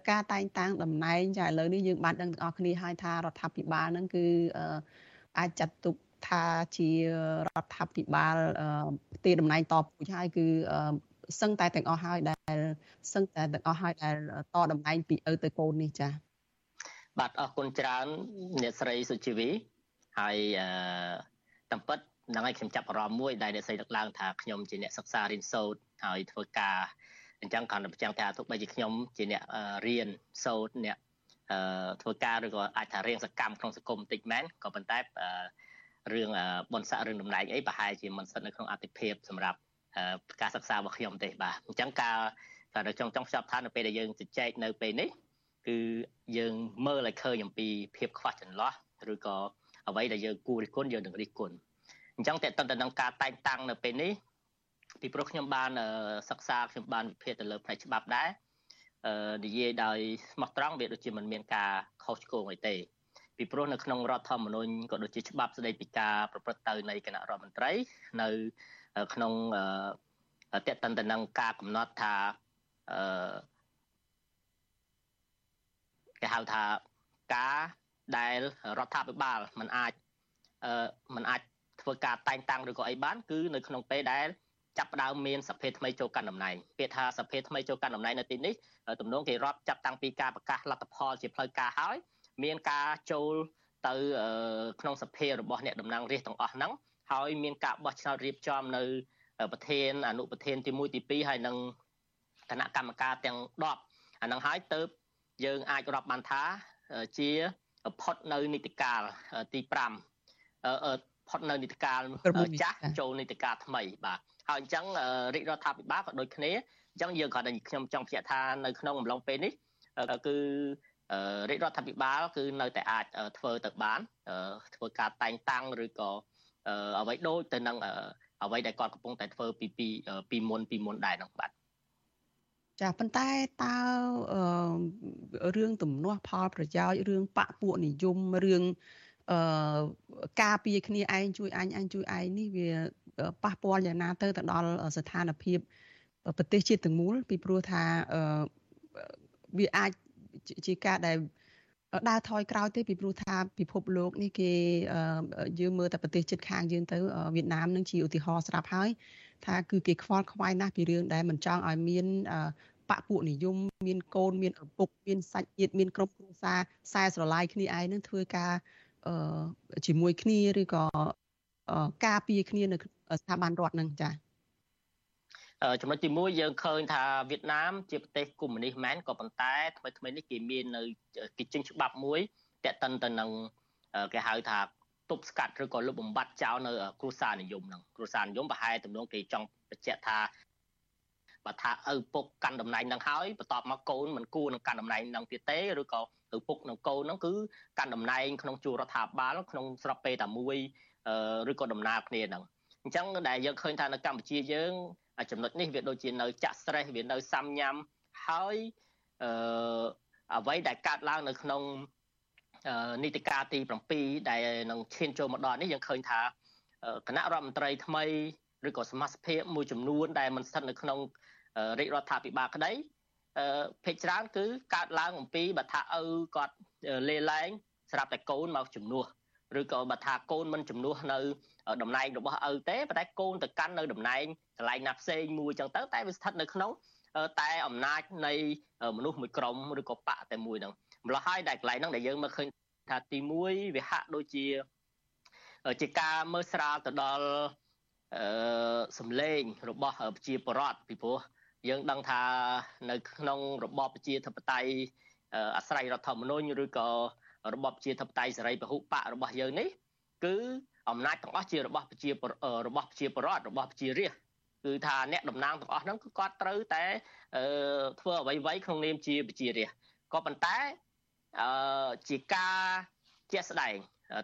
Speaker 1: ការតែងតាំងតំណែងចាឥឡូវនេះយើងបានដឹងទាំងអស់គ្នាហើយថារដ្ឋាភិបាលហ្នឹងគឺអាចចាត់ទុកថាជារដ្ឋាភិបាលផ្ទេរតំណែងតពូជហើយគឺសឹងតែទាំងអស់ហើយដែលសឹងតែទាំងអស់ហើយដែលតតំណែងពីឪទៅកូននេះចា៎
Speaker 8: បាទអរគុណច្រើនអ្នកស្រីសុជីវីហើយអឺតាមពិតហ្នឹងហើយខ្ញុំចាប់អារម្មណ៍មួយដែលអ្នកស្រីលើកឡើងថាខ្ញុំជាអ្នកសិក្សារៀនសូត្រហើយធ្វើការអញ្ចឹងគ្រាន់តែបញ្ជាក់ថាទោះបីជាខ្ញុំជាអ្នករៀនសូត្រអ្នកធ្វើការឬក៏អាចថារៀងសកម្មក្នុងសង្គមបន្តិចមែនក៏ប៉ុន្តែរឿងបនស័ករឿងតំណែងអីប្រហែលជាមិនស្ថិតនៅក្នុងអតិភិបសម្រាប់ការសិក្សារបស់ខ្ញុំទេបាទអញ្ចឹងការតែចង់ចង់ខ្ចប់ថានៅពេលដែលយើងជជែកនៅពេលនេះ គឺយើងមើលឲ្យឃើញអំពីភាពខ្វះចន្លោះឬក៏អ្វីដែលយើងគួររិះគន់យើងនឹងរិះគន់អញ្ចឹងតើតើទៅនឹងការតែងតាំងនៅពេលនេះពីព្រោះខ្ញុំបានសិក្សាខ្ញុំបានវិភាគទៅលើផ្នែកច្បាប់ដែរអឺនិយាយដោយស្មោះត្រង់វាដូចជាមិនមានការខុសឆ្គងអីទេពីព្រោះនៅក្នុងរដ្ឋធម្មនុញ្ញក៏ដូចជាច្បាប់ស្តីពីការប្រព្រឹត្តទៅនៃគណៈរដ្ឋមន្ត្រីនៅក្នុងតេតិនទៅនឹងការកំណត់ថាអឺ គេហៅថាការដែលរដ្ឋាភិបាលมันអាចអឺมันអាចធ្វើការតែងតាំងឬក៏អីបាន គឺនៅក្នុងពេលដែលចាប់ផ្ដើមមានសភាថ្មីចូលកាន់តំណែងពាក្យថាសភាថ្មីចូលកាន់តំណែងនៅទីនេះទំនងគេរាប់ចាប់តាំងពីការប្រកាសលទ្ធផលជាផ្លូវការហើយមានការចូលទៅក្នុងសភារបស់អ្នកតំណាងរាស្ត្រទាំងអស់ហ្នឹងហើយមានការបោះឆ្នោតរៀបចំនៅប្រធានអនុប្រធានទី1ទី2ហើយនឹងគណៈកម្មការទាំង10អាហ្នឹងហើយទៅ យើងអាចរាប់បានថាជាផុតនៅនីតិកាលទី5អឺផុតនៅនីតិកាលចាស់ចូលនីតិកាលថ្មីបាទហើយអញ្ចឹងរាជរដ្ឋាភិបាលក៏ដូចគ្នាអញ្ចឹងយើងគ្រាន់តែខ្ញុំចង់បញ្ជាក់ថានៅក្នុងអំឡុងពេលនេះគឺរាជរដ្ឋាភិបាលគឺនៅតែអាចធ្វើទៅបានធ្វើការតែងតាំងឬក៏អ្វីដូចទៅនឹងអ្វីដែលគាត់កំពុងតែធ្វើពីពីពីមុនពីមុនដែរនោះបាទ
Speaker 1: ចាប៉ុន្តែតើរឿងទំនាស់ផលប្រយោជន៍រឿងបពពួកនិយមរឿងអឺការពារគ្នាឯងជួយអញអញជួយឯងនេះវាប៉ះពាល់យ៉ាងណាទៅទៅដល់ស្ថានភាពប្រទេសជាតិទាំងមូលពីព្រោះថាអឺវាអាចជាការដែលដើរថយក្រោយទេពីព្រោះថាពិភពលោកនេះគេយើងមើលតែប្រទេសជិតខាងយើងទៅវៀតណាមនឹងជាឧទាហរណ៍ស្រាប់ហើយ ថាគឺគេខ្វល់ខ្វាយណាស់ពីរឿងដែលមិនចង់ឲ្យមានបពពួកនិយមមានកូនមានឪពុកមានសាច់ញាតិមានក្រុមគ្រួសារខ្សែស្រឡាយគ្នាឯងនឹងធ្វើការជាមួយគ្នាឬក៏ការពារគ្នានៅស្ថាប័នរដ្ឋនឹងចា៎
Speaker 8: ចំណុចទី1យើងឃើញថាវៀតណាម ជាប្រទេសកុម្មុយនីសមែនក៏ប៉ុន្តែថ្មីថ្មីនេះគេមាននៅគេចេញច្បាប់មួយតេតិនទៅនឹងគេហៅថា ទប់ស្កាត់ឬក៏លុបបំបាត់ចោលនៅគ្រួសារនិយមហ្នឹងគ្រួសារនិយមប្រហែលទំនងគេចង់បញ្ជាក់ថាបើថាឪពុកកាន់តំណែងហ្នឹងហើយបន្ទាប់មកកូនមិនគួរនឹងកាន់តំណែងហ្នឹងទៀតទេឬក៏ឪពុកនិងកូនហ្នឹងគឺកាន់តំណែងក្នុងជួររដ្ឋាភិបាលក្នុងស្របពេលតែមួយឬក៏ដំណើរគ្នាហ្នឹងអញ្ចឹងដែលយើងឃើញថានៅកម្ពុជាយើងចំណុចនេះវាដូចជានៅចាក់ stress វានៅសាំញ៉ាំហើយអឺអ្វីដែលកើតឡើងនៅក្នុង នីតិកាលទី7ដែលនឹងឈានចូលមកដល់នេះយើងឃើញថាគណៈរដ្ឋមន្ត្រីថ្មីឬក៏សមាជិកមួយចំនួន ដែលមិនស្ថិតនៅក្នុងរាជរដ្ឋាភិបាលក្តីភាគច្រើនគឺកើតឡើងអំពីបើថាឪគាត់លេលែងស្រាប់តែកូនមកជំនួសឬក៏បើថាកូនមិនជំនួសនៅតំណែងរបស់ឪទេប៉ុន្តែកូនទៅកាន់នៅតំណែងកន្លែងណាផ្សេងមួយចឹងទៅតែវាស្ថិតនៅក្នុងតែអំណាចនៃមនុស្សមួយក្រុមឬក៏បកតែមួយហ្នឹង ម្ល៉េះហើយដែលកន្លែងហ្នឹងដែលយើងមើលឃើញថាទី1វាហាក់ដូចជាជាការមើលស្រាលទៅដល់អឺសម្លេងរបស់ប្រជាពលរដ្ឋពីព្រោះយើងដឹងថានៅក្នុងរបបប្រជាធិបតេយ្យអាស្រ័យរដ្ឋធម្មនុញ្ញឬក៏របបជាធិបតេយ្យសេរីពហុបករបស់យើងនេះគឺអំណាចទាំងអស់ជារបស់ប្រជារបស់ប្រជាពលរដ្ឋរបស់ប្រជារាស្ត្រគឺថាអ្នកតំណាងទាំងអស់ហ្នឹងគឺគាត់ត្រូវតែធ្វើអ្វីៗក្នុងនាមជាប្រជារាស្ត្រក៏ប៉ុន្តែ អឺជាការជាក់ស្ដែង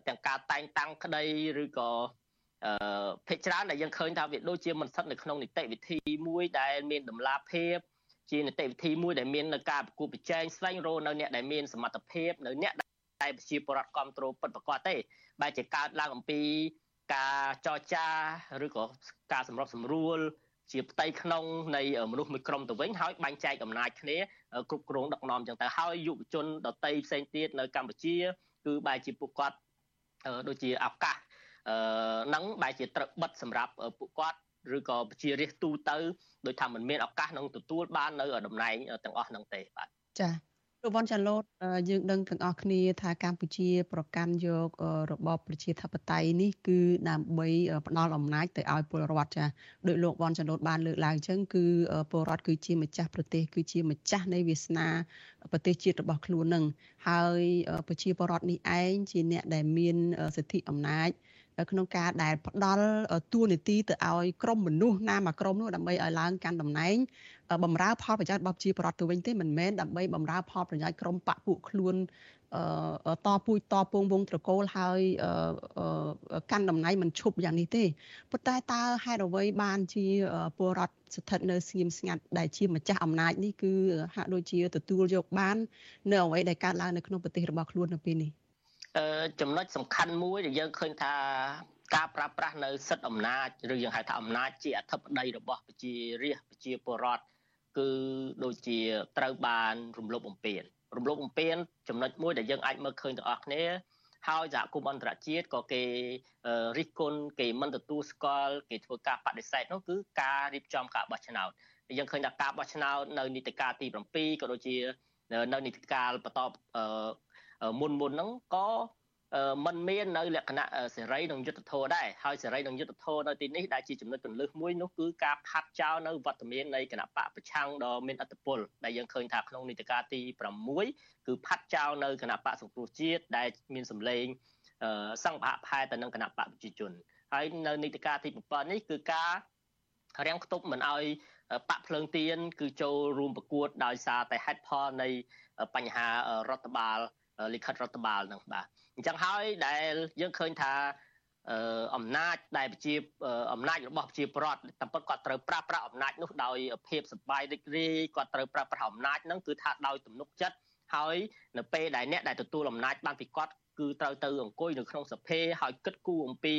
Speaker 8: ទាំងការតែងតាំងក្តីឬក៏អឺភិកច្រើនដែលយើងឃើញថាវាដូចជាមិនស្ថិតនៅក្នុងនីតិវិធីមួយដែលមានតម្លាភាពជានីតិវិធីមួយដែលមាននៅការប្រគួតប្រជែងស្វែងរកនៅអ្នកដែលមានសមត្ថភាពនៅអ្នកដែលប្រជាពលរដ្ឋគ្រប់គ្រងពិតប្រាកដទេបែរជាកើតឡើងអំពីការចរចាឬក៏ការសម្របសម្រួល ជាផ្ទៃក្នុងនៃមនុស្សមួយក្រុមទៅវិញហើយបែងចែកអំណាចគ្នាគ្រប់គ្រងដឹកនាំចឹងទៅហើយយុវជនដតីផ្សេងទៀតនៅកម្ពុជា គឺបែរជាពួកគាត់ដូចជាឱកាសអឺនឹងបែរជាត្រូវបិទសម្រាប់ពួកគាត់ឬក៏ប្រជារាស្ត្រទូទៅដោយថាมันមានឱកាសនឹងទទួលបាននៅតំណែងទាំងអស់ហ្នឹងទេបាទ
Speaker 1: ចា៎ លោកវ៉ាន់ចាឡូតយើងដឹងទាំងអស់គ្នាថាកម្ពុជា ប្រកាន់យករបបប្រជាធិបតេយ្យនេះគឺដើម្បីផ្ដល់អំណាចទៅឲ្យពលរដ្ឋចាដោយលោកវ៉ាន់ចាឡូតបានលើកឡើងអញ្ចឹងគឺពលរដ្ឋគឺជាម្ចាស់ប្រទេសគឺជាម្ចាស់នៃវាសនាប្រទេសជាតិរបស់ខ្លួននឹងហើយប្រជាពលរដ្ឋនេះឯងជាអ្នកដែលមានសិទ្ធិអំណាច ក្នុងការដែលផ្ដល់តួនាទីទៅឲ្យក្រុមមនុស្សណាមួយក្រុមនោះដើម្បីឲ្យឡើងកាន់តំណែងបំរើផលប្រយោជន៍របស់ប្រជាពលរដ្ឋទៅវិញទេមិនមែនដើម្បីបំរើផលប្រយោជន៍ក្រុមបពពួកខ្លួនតពូជតពងវងត្រកូលហើយកាន់តំណែងមិនឈប់យ៉ាងនេះទេប៉ុន្តែតើហេតុអ្វីបានជាពលរដ្ឋស្ថិតនៅស្ងៀមស្ងាត់ដែលជាម្ចាស់អំណាចនេះគឺហាក់ដូចជាទទួលយកបាននៅអ្វីដែលកើតឡើងនៅក្នុងប្រទេសរបស់ខ្លួននៅពេលនេះ
Speaker 8: ចំណុចសំខាន់មួយដែលយើងឃើញថាការប្រើប្រាស់នៅសិទ្ធិអំណាចឬយើងហៅថាអំណាចជាអធិបតីរបស់ប្រជារាស្ត្រប្រជាពលរដ្ឋគឺដូចជាត្រូវបានរំលោភបំពានរំលោភបំពានចំណុចមួយដែលយើងអាចមើលឃើញទាំងអស់គ្នាហើយសហគមន៍អន្តរជាតិក៏គេរិះគន់គេមិនទទួលស្គាល់គេធ្វើការបដិសេធនោះគឺការរៀបចំការបោះឆ្នោតយើងឃើញថាការបោះឆ្នោតនៅនីតិកាលទី7ក៏ដូចជានៅនីតិកាលបន្ត មុនមុនហ្នឹងក៏มันមាននៅលក្ខណៈសេរីនិងយុត្តិធម៌ដែរហើយសេរីនិងយុត្តិធម៌នៅទីនេះដែលជាចំណុចកន្លឹះមួយនោះគឺការផាត់ចោលនៅវត្តមាននៃគណៈបកប្រឆាំងដ៏មានអធិបុលដែលយើងឃើញថាក្នុងនីតិកាលទី6គឺផាត់ចោលនៅគណៈបកសង្គ្រោះជាតិដែលមានសម្លេងសង្ឃផែទៅនឹងគណៈបកប្រជាជនហើយនៅនីតិកាលទី7នេះគឺការរាំងខ្ទប់មិនឲ្យបកភ្លើងទៀនគឺចូលរួមប្រកួតដោយសារតែហេតុផលនៃបញ្ហារដ្ឋបាល លិខិតរដ្ឋបាលនឹងបាទអញ្ចឹងហើយដែលយើងឃើញថាអំណាចដែលប្រជាអំណាចរបស់ប្រជាប្រដ្ឋតាមពិតគាត់ត្រូវប្រើប្រាស់អំណាចនោះដោយភាពសប្បាយរីករាយគាត់ត្រូវប្រើប្រាស់អំណាចហ្នឹងគឺថាដោយទំនុកចិត្តហើយនៅពេលដែលអ្នកដែលទទួលអំណាចបានពីគាត់គឺត្រូវទៅអង្គុយនៅក្នុងសភាហើយគិតគូរអំពី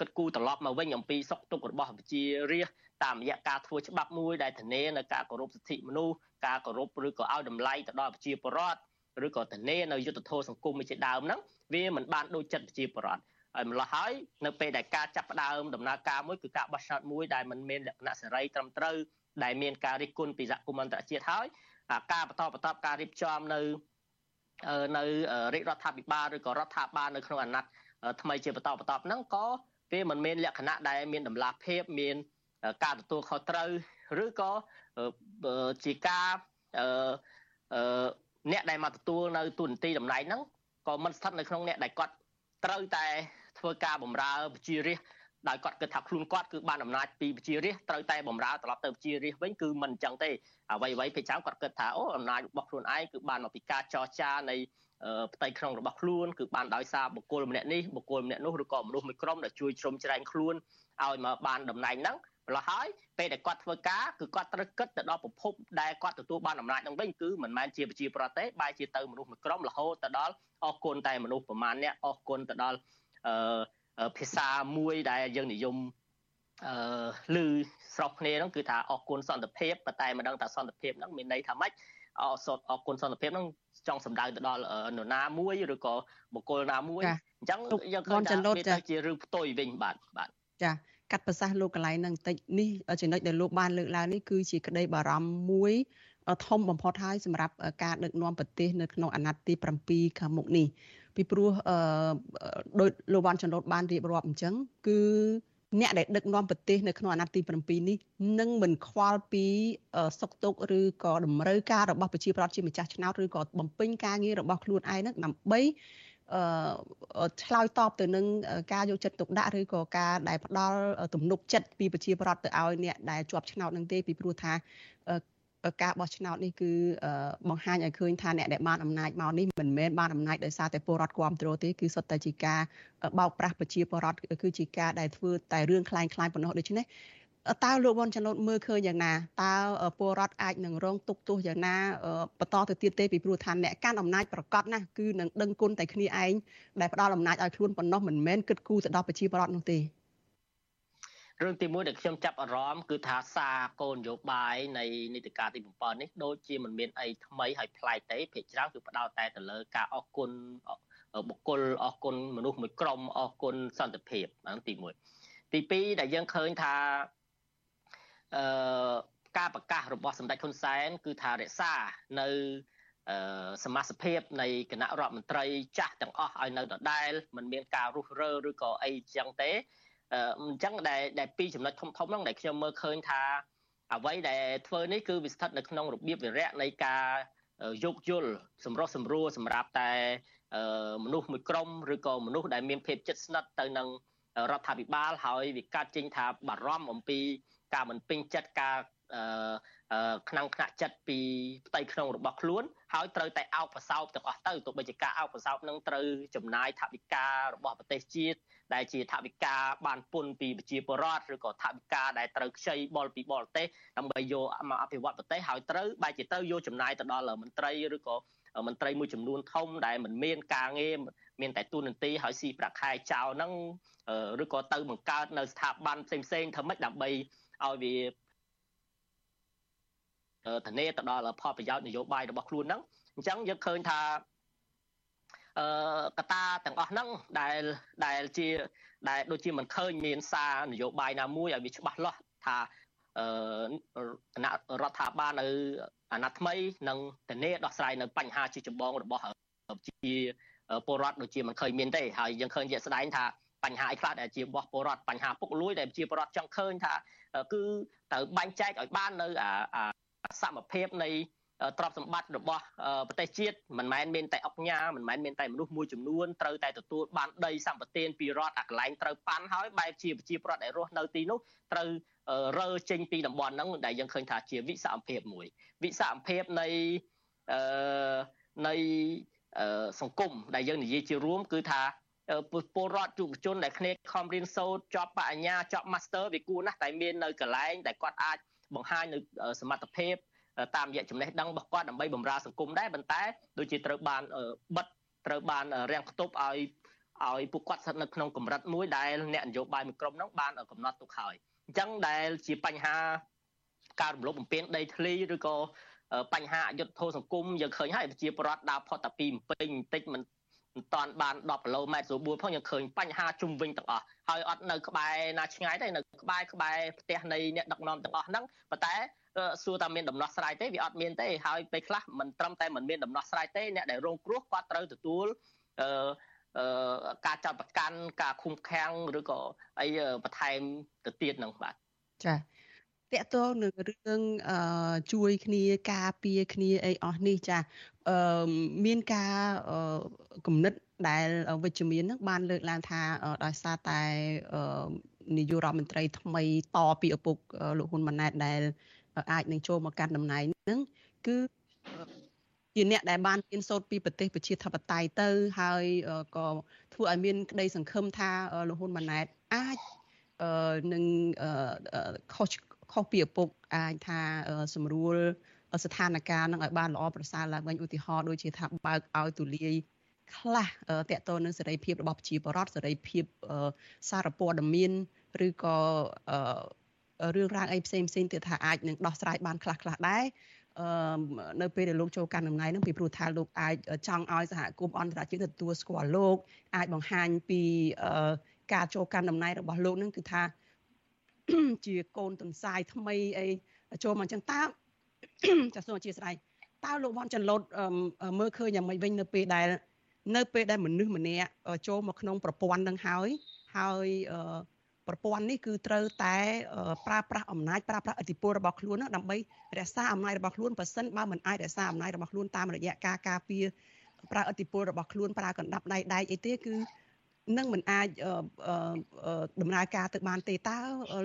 Speaker 8: គិតគូរត្រឡប់មកវិញអំពីសុខទុក្ខរបស់ប្រជារាស្ត្រតាមរយៈការធ្វើច្បាប់មួយដែលធានានៅការគោរពសិទ្ធិមនុស្សការគោរពឬក៏ឲ្យតម្លៃទៅដល់ប្រជាពលរដ្ឋ ឬក៏ធានានៅយុទ្ធធម៌សង្គមជាដើមហ្នឹងវាមិនបានដូចចិត្តប្រជាពលរដ្ឋហើយម្ល៉េះហើយនៅពេលដែលការចាប់ផ្ដើមដំណើរការមួយគឺការបោះឆ្នោតមួយដែលមិនមានលក្ខណៈសេរីត្រឹមត្រូវដែលមានការរិះគន់ពីសហគមន៍អន្តរជាតិហើយការបន្តបន្តការរៀបចំនៅនៅរាជរដ្ឋាភិបាលឬក៏រដ្ឋាភិបាលនៅក្នុងអាណត្តិថ្មីជាបន្តបន្តហ្នឹងក៏វាមិនមានលក្ខណៈដែលមានតម្លាភាពមានការទទួលខុសត្រូវឬក៏ជាការអ្នកដែលមកទទួលនៅទូនទីតំណែងហ្នឹងក៏មិនស្ថិតនៅក្នុងអ្នកដែលគាត់ត្រូវតែធ្វើការបម្រើប្រជារាស្ត្រដោយគាត់គិតថាខ្លួនគាត់គឺបានអំណាចពីប្រជារាស្ត្រត្រូវតែបម្រើត្រឡប់ទៅប្រជារាស្ត្រវិញគឺមិនអញ្ចឹងទេអ្វីអ្វីពេលចាំគាត់គិតថាអូអំណាចរបស់ខ្លួនឯងគឺបានមកពីការចរចានៃផ្ទៃក្នុងរបស់ខ្លួនគឺបានដោយសារបុគ្គលម្នាក់នេះបុគ្គលម្នាក់នោះឬក៏មនុស្សមួយក្រុមដែលជួយជ្រោមជ្រែងខ្លួនឲ្យមកបានតំណែងហ្នឹង ម្ល៉េះហើយពេលដែលគាត់ធ្វើការគឺគាត់ត្រូវគិតទៅដល់ប្រភពដែលគាត់ទទួលបានអំណាចនឹងវិញគឺមិនមែនជាប្រជាប្រដ្ឋទេបែរជាទៅមនុស្សមួយក្រុមរហូតទៅដល់អស់គុណតែមនុស្សប្រមាណអ្នកអស់គុណទៅដល់អឺភាសាមួយដែលយើងនិយមអឺឮស្រុកគ្នាហ្នឹងគឺថាអស់គុណសន្តិភាពប៉ុន្តែមិនដឹងថាសន្តិភាពហ្នឹងមានន័យថាម៉េចអសតអរគុណសន្តិភាពហ្នឹងចង់សម្ដៅទៅដល់នរណាមួយឬក៏បុគ្គលណាមួយអញ្ចឹងយើងឃើញថាវាទៅជារឿងផ្ទុយវិញបាទបាទ
Speaker 1: ចា កាត់ប្រសាសន៍លោកកន្លែងហ្នឹងបន្តិចនេះចំណុចដែលលោកបានលើកឡើងនេះគឺជាក្តីបារម្ភមួយធំបំផុតហើយសម្រាប់ការដឹកនាំប្រទេសនៅក្នុងអាណត្តិទី7ខាងមុខនេះពីព្រោះអឺដោយលោកវ៉ាន់ចន្លូតបានរៀបរាប់អញ្ចឹងគឺអ្នកដែលដឹកនាំប្រទេសនៅក្នុងអាណត្តិទី7នេះនឹងមិនខ្វល់ពីសុខទុក្ខឬក៏តម្រូវការរបស់ប្រជាប្រដ្ឋជាម្ចាស់ឆ្នោតឬក៏បំពេញការងាររបស់ខ្លួនឯងនឹងដើម្បីអឺ ឆ្លើយតបទៅនឹងការយកចិត្តទុកដាក់ឬក៏ការដែលផ្ដល់ទំនុកចិត្តពីប្រជាប្រដ្ឋទៅឲ្យអ្នកដែលជាប់ឆ្នោតនឹងទេពីព្រោះថាការបោះឆ្នោតនេះគឺបង្ហាញឲ្យឃើញថាអ្នកដែលបានអំណាចមកនេះមិនមែនបានអំណាចដោយសារតែពលរដ្ឋគ្រប់គ្រងទេគឺសុទ្ធតែជាការបោកប្រាស់ប្រជាពលរដ្ឋគឺជាការដែលធ្វើតែរឿងคล้ายคล้ายប៉ុណ្ណោះដូច្នេះ តើលោកវ៉ាន់ចន្ទមើលឃើញយ៉ាងណាតើពលរដ្ឋអាចនឹងរងទុកទោសយ៉ាងណាបន្តទៅទៀតទេពីព្រោះថាអ្នកកាន់អំណាចប្រកាសណាស់គឺនឹងដឹងគុណតែគ្នាឯងដែលផ្ដល់អំណាចឲ្យខ្លួនប៉ុណ្ណោះមិនមែនគិតគូរទៅដល់ប្រជាពលរដ្ឋនោះទេ
Speaker 8: រឿងទី1ដែលខ្ញុំចាប់អារម្មណ៍គឺថាសារគោលនយោបាយនៃនីតិកាលទី7នេះដូចជាមិនមានអីថ្មីហើយប្លែកទេភាគច្រើនគឺផ្ដោតតែទៅលើការអរគុណបុគ្គលអរគុណមនុស្សមួយក្រុមអរគុណសន្តិភាពហ្នឹងទី1ទី2ដែលយើងឃើញថា អឺការប្រកាសរបស់សម្ដេចហ៊ុនសែនគឺថារក្សានៅសមាជិកភាពនៃគណៈរដ្ឋមន្ត្រីចាស់ទាំងអស់ឲ្យនៅដដែលមិនមានការរុះរើឬក៏អីចឹងទេអញ្ចឹងដែលដែលពីរចំណុចធំធំហ្នឹងដែលខ្ញុំមើលឃើញថាអ្វីដែលធ្វើនេះគឺវាស្ថិតនៅក្នុងរបៀបវិរៈនៃការយោគយល់សម្រុះសម្រួលសម្រាប់តែមនុស្សមួយក្រុមឬក៏មនុស្សដែលមានភាពជិតស្និទ្ធទៅនឹងរដ្ឋាភិបាលហើយវាកាត់ចេញថាបារម្ភអំពី ការមិនពេញចិត្តការខ្នងខ្នាក់ចិត្តពីផ្ទៃក្នុងរបស់ខ្លួនហើយត្រូវតែអោបប្រសោបទាំងអស់ទៅទោះបីជាការអោបប្រសោបនឹងត្រូវចំណាយថវិការបស់ប្រទេសជាតិដែលជាថវិកាបានពុនពីប្រជាពលរដ្ឋឬក៏ថវិកាដែលត្រូវខ្ចីបលពីបរទេសដើម្បីយកមកអភិវឌ្ឍប្រទេសហើយត្រូវបែរជាទៅយកចំណាយទៅដល់មន្ត្រីឬក៏មន្ត្រីមួយចំនួនធំដែលមិនមានការងារមានតែទូនន្ទីហើយស៊ីប្រាក់ខែចោលហ្នឹងឬក៏ទៅបង្កើតនៅស្ថាប័នផ្សេងផ្សេងធ្វើម៉េចដើម្បី ឲ្យវាធានាទៅដល់ផលប្រយោជន៍នយោបាយរបស់ខ្លួនហ្នឹងអញ្ចឹងយើងឃើញថាអឺកតាទាំងអស់ហ្នឹងដែលដែលជាដែលដូចជាមិនឃើញមានសារនយោបាយណាមួយឲ្យវាច្បាស់លាស់ថាអឺគណៈរដ្ឋាភិបាលនៅអាណត្តិថ្មីនឹងធានាដោះស្រាយនៅបញ្ហាជាចម្បងរបស់ជាពលរដ្ឋដូចជាមិនឃើញមានទេហើយយើងឃើញជាក់ស្ដែងថាបញ្ហាអីខ្លះដែលជារបស់ពលរដ្ឋបញ្ហាពុកលួយដែលជាពលរដ្ឋចង់ឃើញថា គឺត្រូវបែងចែកឲ្យបាននៅអាសមភាពនៃទ្រព្យសម្បត្តិរបស់ប្រទេសជាតិមិនមែនមានតែអុកញ៉ាមិនមែនមានតែមនុស្សមួយចំនួនត្រូវតែទទួលបានដីសម្បត្តិពីរដ្ឋអាកន្លែងត្រូវប៉ាន់ហើយបែបជាប្រជាប្រដ្ឋដែលរស់នៅទីនោះត្រូវរើចេញពីតំបន់ហ្នឹងដែលយើងឃើញថាជាវិសមភាពមួយវិសមភាពនៃអឺនៃសង្គមដែលយើងនិយាយជារួមគឺថា ពលរដ្ឋយុវជនដែលគ្នាខំរៀនសូត្រជាប់បញ្ញាជាប់ Master វាគួរណាស់តែមាននៅកន្លែងដែលគាត់អាចបង្ហាញនៅសមត្ថភាពតាមរយៈចំណេះដឹងរបស់គាត់ដើម្បីបម្រើសង្គមដែរប៉ុន្តែដូចជាត្រូវបានបិទត្រូវបានរាំងខ្ទប់ឲ្យឲ្យពួកគាត់ស្ថិតនៅក្នុងកម្រិតមួយដែលអ្នកនយោបាយមួយក្រុមហ្នឹងបានកំណត់ទុកហើយអញ្ចឹងដែលជាបញ្ហាការរំលោភបំពានដីធ្លីឬក៏បញ្ហាអយុត្តិធម៌សង្គមយើងឃើញហើយប្រជាពលរដ្ឋដើរផុតតែពីពេញបន្តិចមិន មិនតាន់បាន10គីឡូម៉ែត្រស្រួលបួលផងយើងឃើញបញ្ហាជុំវិញទាំងអស់ហើយអត់នៅក្បែរណាឆ្ងាយទេនៅក្បែរក្បែរផ្ទះនៃអ្នកដឹកនាំទាំងអស់ហ្នឹងប៉ុន្តែសួរថាមានដំណោះស្រាយទេវាអត់មានទេហើយពេលខ្លះមិនត្រឹមតែមិនមានដំណោះស្រាយទេអ្នកដែលរងគ្រោះគាត់ត្រូវទទួលអឺការចាត់ប្រកាន់ការឃុំឃាំងឬក៏អីបន្ថែមទៅទៀតនឹងបាទ
Speaker 1: ចា តកតងនឹងរឿងអឺជួយគ្នាការពារគ្នាអីអស់នេះចាអឺមានការគំនិតដែលវិជ្ជមាននឹងបានលើកឡើងថាដោយសារតែនាយករដ្ឋមន្ត្រីថ្មីតពីឪពុកលោកហ៊ុនម៉ាណែតដែលអាចនឹងចូលមកកាន់តំណែងហ្នឹងគឺជាអ្នកដែលបានរៀនសូត្រពីប្រទេសប្រជាធិបតេយ្យទៅហើយក៏ធ្វើឲ្យមានក្តីសង្ឃឹមថាលោកហ៊ុនម៉ាណែតអាចនឹងខុស ខុសពីឪពុកអាចថាសម្រួលស្ថានភាពនឹងឲ្យបានល្អប្រសើរឡើងវិញឧទាហរណ៍ដូចជាថាបើកឲ្យទូលាយខ្លះតកតនឹងសេរីភាពរបស់ប្រជាពលរដ្ឋសេរីភាពសារព័ត៌មានឬក៏រឿងរ៉ាវអីផ្សេងផ្សេងទៀតថាអាចនឹងដោះស្រាយបានខ្លះខ្លះដែរអឺនៅពេលដែលលោកចូលកាន់តំណែងហ្នឹងពីព្រោះថាលោកអាចចង់ឲ្យសហគមន៍អន្តរជាតិទទួលស្គាល់លោកអាចបង្ហាញពីការចូលកាន់តំណែងរបស់លោកហ្នឹងគឺថា ជាកូនទន្សាយថ្មីអីចូលមកអញ្ចឹងតើចាសសូមអធិស្ឋានតើលោកវ៉ាន់ចន្លូតមើលឃើញយ៉ាងម៉េចវិញនៅពេលដែលនៅពេលដែលមនុស្សម្នាក់ចូលមកក្នុងប្រព័ន្ធនឹងហើយហើយប្រព័ន្ធនេះគឺត្រូវតែប្រើប្រាស់អំណាចប្រើប្រាស់ឥទ្ធិពលរបស់ខ្លួនដើម្បីរក្សាអំណាចរបស់ខ្លួនប៉ះសិនបើមិនអាចរក្សាអំណាចរបស់ខ្លួនតាមរយៈការការពារប្រើឥទ្ធិពលរបស់ខ្លួនប្រើកណ្ដាប់ដៃដែកអីទេគឺ នឹងមិនអាចដំណើរការទៅបានទេតើ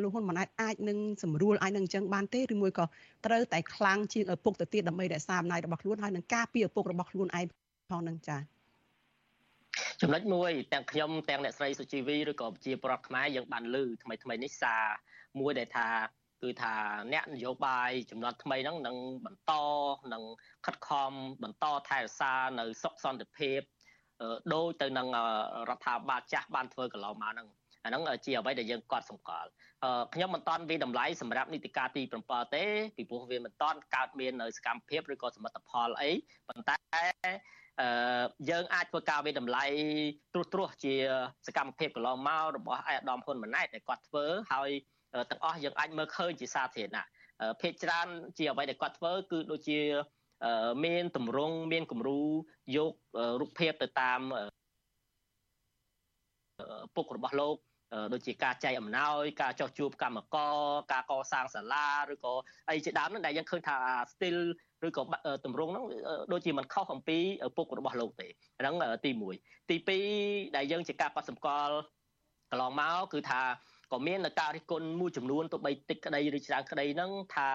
Speaker 1: លោកហ៊ុនម៉ាណែតអាចនឹងសម្រួលអាចនឹងអញ្ចឹងបានទេឬមួយក៏ត្រូវតែខ្លាំងជាងឪពុកទៅទៀតដើម្បីរក្សាអំណាចរបស់ខ្លួនហើយនឹងការពារឪពុករបស់ខ្លួនឯងផងនឹងចា៎
Speaker 8: ចំណុចមួយទាំងខ្ញុំទាំងអ្នកស្រីសុជីវីឬក៏ជាប្រដ្ឋខ្មែរយើងបានលើថ្មីថ្មីនេះសារមួយដែលថាគឺថាអ្នកនយោបាយចំនួនថ្មីហ្នឹងនឹងបន្តនឹងខិតខំបន្តថែរក្សានៅសុខសន្តិភាព ដូចទៅនឹងរដ្ឋាភិបាលចាស់បានធ្វើកន្លងមកហ្នឹងអាហ្នឹងជាអ្វីដែលយើងកត់សម្គាល់ខ្ញុំមិនតន់វិតម្លៃសម្រាប់នីតិកាលទី7ទេពីព្រោះវាមិនតន់កើតមាននៅសកម្មភាពឬក៏សមិទ្ធផលអីប៉ុន្តែអឺយើងអាចធ្វើការវិតម្លៃត្រួសត្រាសជាសកម្មភាពកន្លងមករបស់អាយដាមហ៊ុនម៉ាណែតដែលគាត់ធ្វើហើយទាំងអស់យើងអាចមើលឃើញជាសាធារណៈភាគច្រើនជាអ្វីដែលគាត់ធ្វើគឺដូចជា មានតម្រង់មានគំរូយករូបភាពទៅតាមពុករបស់លោកដូចជាការចែកអំណោយការចោះជួបកម្មករការកសាងសាលាឬក៏អីជាដើមហ្នឹងដែលយើងឃើញថា still ឬក៏តម្រងហ្នឹងដូចជាមិនខុសអំពីពុករបស់លោកទេហ្នឹងទី1ទី2ដែលយើងជាការកត់សម្គាល់កន្លងមកគឺថាក៏មានការរិះគន់មួយចំនួនទៅបីតិចក្តីឬច្រើនក្តីហ្នឹងថា